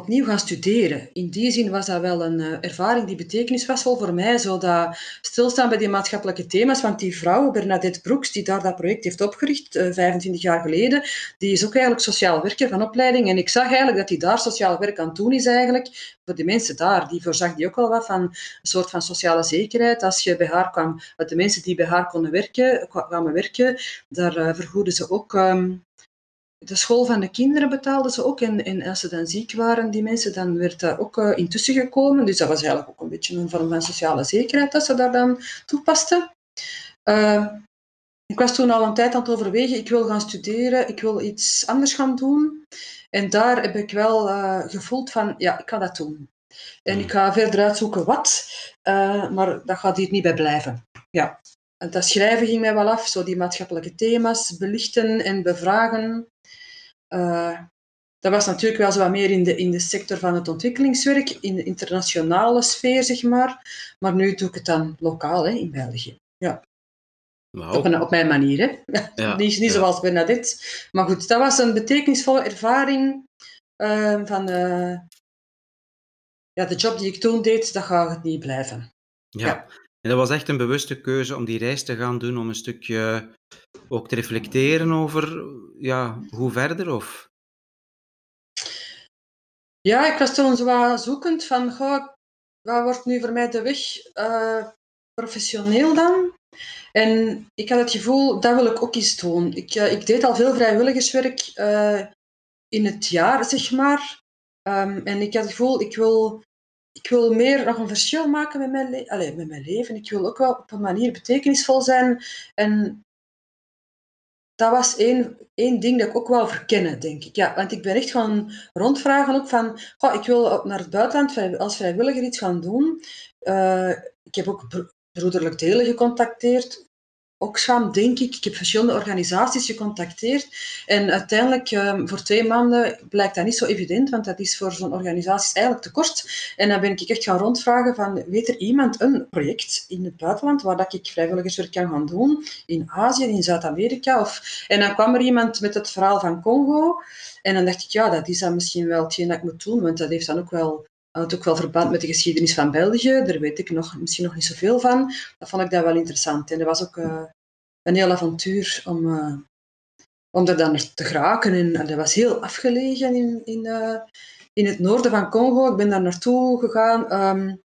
opnieuw gaan studeren. In die zin was dat wel een uh, ervaring die betekenisvol voor mij, zodat stilstaan bij die maatschappelijke thema's, want die vrouw, Bernadette Broeks, die daar dat project heeft opgericht, uh, eh, 25 jaar geleden, die is ook eigenlijk sociaal werker van opleiding en ik zag eigenlijk dat die daar sociaal werk aan het doen is eigenlijk, voor de mensen daar, die voorzag die ook wel wat van een soort van sociale zekerheid. Als je bij haar kwam, de mensen die bij haar konden werken, kwamen werken, daar uh, vergoeden ze ook um, de school van de kinderen betaalden ze ook. En, als ze dan ziek waren, die mensen, dan werd daar ook uh, intussen gekomen. Dus dat was eigenlijk ook een beetje een vorm van sociale zekerheid dat ze daar dan toepasten. Uh, ik was toen al een tijd aan het overwegen, ik wil gaan studeren, ik wil iets anders gaan doen. En daar heb ik wel uh, gevoeld van, ja, ik ga dat doen. En ik ga verder uitzoeken wat, maar dat gaat hier niet bij blijven. Ja. Dat schrijven ging mij wel af, zo die maatschappelijke thema's belichten en bevragen. Uh, dat was natuurlijk wel zo wat meer in de, in de sector van het ontwikkelingswerk, in de internationale sfeer, zeg maar. Maar nu doe ik het dan lokaal, hè, in België. Ja. Wow. Op, een, op mijn manier, hè. Ja, [LAUGHS] niet niet ja. zoals Bernadette. Maar goed, dat was een betekenisvolle ervaring uh, van... Uh, ja, de job die ik toen deed, dat gaat het niet blijven. Ja. ja. En dat was echt een bewuste keuze om die reis te gaan doen, om een stukje ook te reflecteren over ja, hoe verder? Of? Ja, ik was toen zo zoekend van, goh, wat wordt nu voor mij de weg uh, professioneel dan? En ik had het gevoel, dat wil ik ook eens doen. Ik, uh, ik deed al veel vrijwilligerswerk uh, in het jaar, zeg maar. Um, en ik had het gevoel, ik wil, ik wil meer nog een verschil maken met mijn, met mijn leven. Ik wil ook wel op een manier betekenisvol zijn. En dat was één, één ding dat ik ook wel verkennen, denk ik. Ja, want ik ben echt gaan rondvragen ook van, oh, ik wil naar het buitenland als vrijwilliger iets gaan doen. Uh, ik heb ook broederlijk delen gecontacteerd. Oxfam, denk ik. Ik heb verschillende organisaties gecontacteerd. En uiteindelijk, um, voor twee maanden, blijkt dat niet zo evident, want dat is voor zo'n organisatie eigenlijk te kort. En dan ben ik echt gaan rondvragen van, weet er iemand een project in het buitenland waar dat ik vrijwilligerswerk kan gaan doen? In Azië, in Zuid-Amerika? Of... En dan kwam er iemand met het verhaal van Congo. En dan dacht ik, ja, dat is dan misschien wel hetgeen dat ik moet doen, want dat heeft dan ook wel houdt ook wel verband met de geschiedenis van België. Daar weet ik nog, misschien nog niet zoveel van. Dat vond ik dat wel interessant. En dat was ook uh, een heel avontuur om, uh, om daar dan te geraken. En, dat was heel afgelegen in, in, uh, in het noorden van Congo. Ik ben daar naartoe gegaan. Um,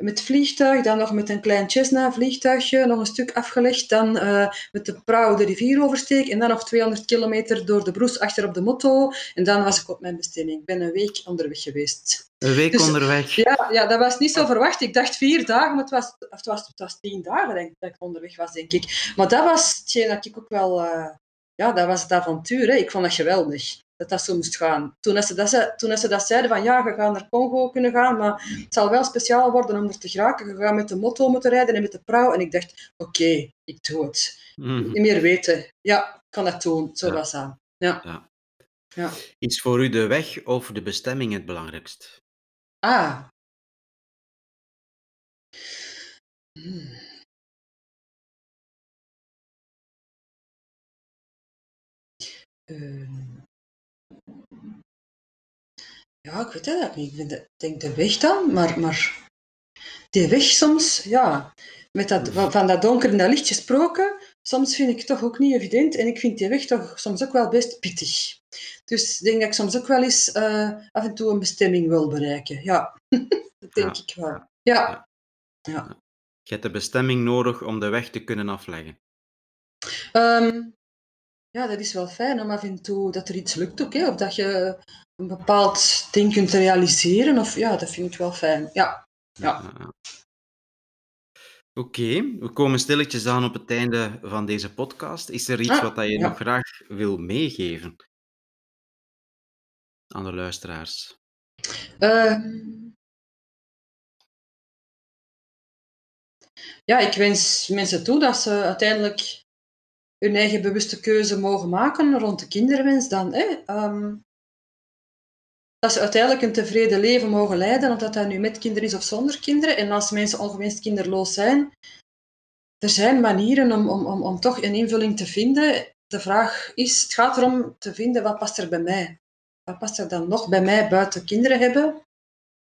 met vliegtuig, dan nog met een klein Cessna vliegtuigje, nog een stuk afgelegd, dan uh, met de prauw de rivier oversteken en dan nog 200 kilometer door de broes achter op de motto. En dan was ik op mijn bestemming. Ik ben een week onderweg geweest. Een week dus, onderweg? Ja, ja, dat was niet zo verwacht. Ik dacht vier dagen, maar het was, het was, het was tien dagen denk dat ik onderweg was, denk ik. Maar dat was hetgeen dat ik ook wel... Uh, ja, dat was het avontuur. Hè. Ik vond dat geweldig dat dat zo moest gaan. Toen ze dat, toen ze dat zeiden van ja, we gaan naar Congo kunnen gaan, maar het zal wel speciaal worden om er te geraken. We gaan met de motto moeten rijden en met de prauw. En ik dacht, oké, ik doe het. Mm. Niet meer weten. Ja, ik kan dat doen. Zo ja. was dat. Ja. ja. ja. Is voor u de weg of de bestemming het belangrijkst? Ah. Hmm. Uh, ja, ik weet het eigenlijk niet. Ik denk de weg dan, maar, maar die weg soms, ja, met dat, van dat donker en dat licht gesproken, soms vind ik het toch ook niet evident. En ik vind die weg toch soms ook wel best pittig. Dus ik denk dat ik soms ook wel eens eh, af en toe een bestemming wil bereiken. Ja, [LAUGHS] dat denk Ja, ik wel. Ja. Je hebt de bestemming nodig om de weg te kunnen afleggen. Ehm, ja, dat is wel fijn om af en toe dat er iets lukt ook. Hè? Of dat je een bepaald ding kunt realiseren. Of, ja, dat vind ik wel fijn. Ja. Ja. Oké, we komen stilletjes aan op het einde van deze podcast. Is er iets Ah, wat je ja. nog graag wil meegeven aan de luisteraars? Ehm, ja, ik wens mensen toe dat ze uiteindelijk hun eigen bewuste keuze mogen maken rond de kinderwens dan. Hè? Ehm, dat ze uiteindelijk een tevreden leven mogen leiden, of dat dat nu met kinderen is of zonder kinderen. En als mensen ongewenst kinderloos zijn, er zijn manieren om, om, om, om toch een invulling te vinden. De vraag is, het gaat erom te vinden wat past er bij mij. Wat past er dan nog bij mij buiten kinderen hebben?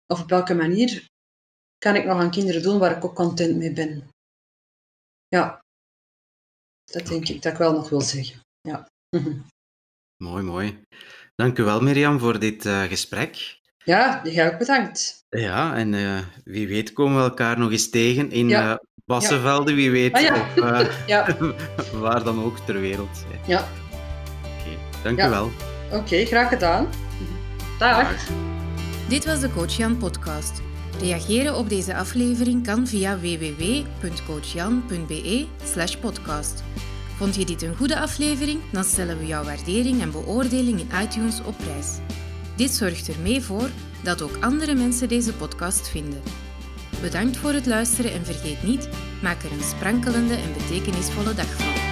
Of op welke manier kan ik nog aan kinderen doen waar ik ook content mee ben? Ja, dat denk ik dat ik wel nog wil zeggen. Ja. [LAUGHS] Mooi, mooi. Dank u wel, Mirjam, voor dit eh, gesprek. Ja, jij ook bedankt. Ja, en eh, wie weet komen we elkaar nog eens tegen in Ja. eh Bassenvelde, wie weet, Ah, ja. of [LAUGHS] Ja, [LAUGHS] waar dan ook ter wereld. ja. Oké, dank Ja. u wel. oké, graag gedaan. Dag. Dag. Dit was de Coach Jan podcast. Reageren op deze aflevering kan via www.coachjan.be podcast. Vond je dit een goede aflevering? Dan stellen we jouw waardering en beoordeling in iTunes op prijs. Dit zorgt er mee voor dat ook andere mensen deze podcast vinden. Bedankt voor het luisteren en vergeet niet, maak er een sprankelende en betekenisvolle dag van.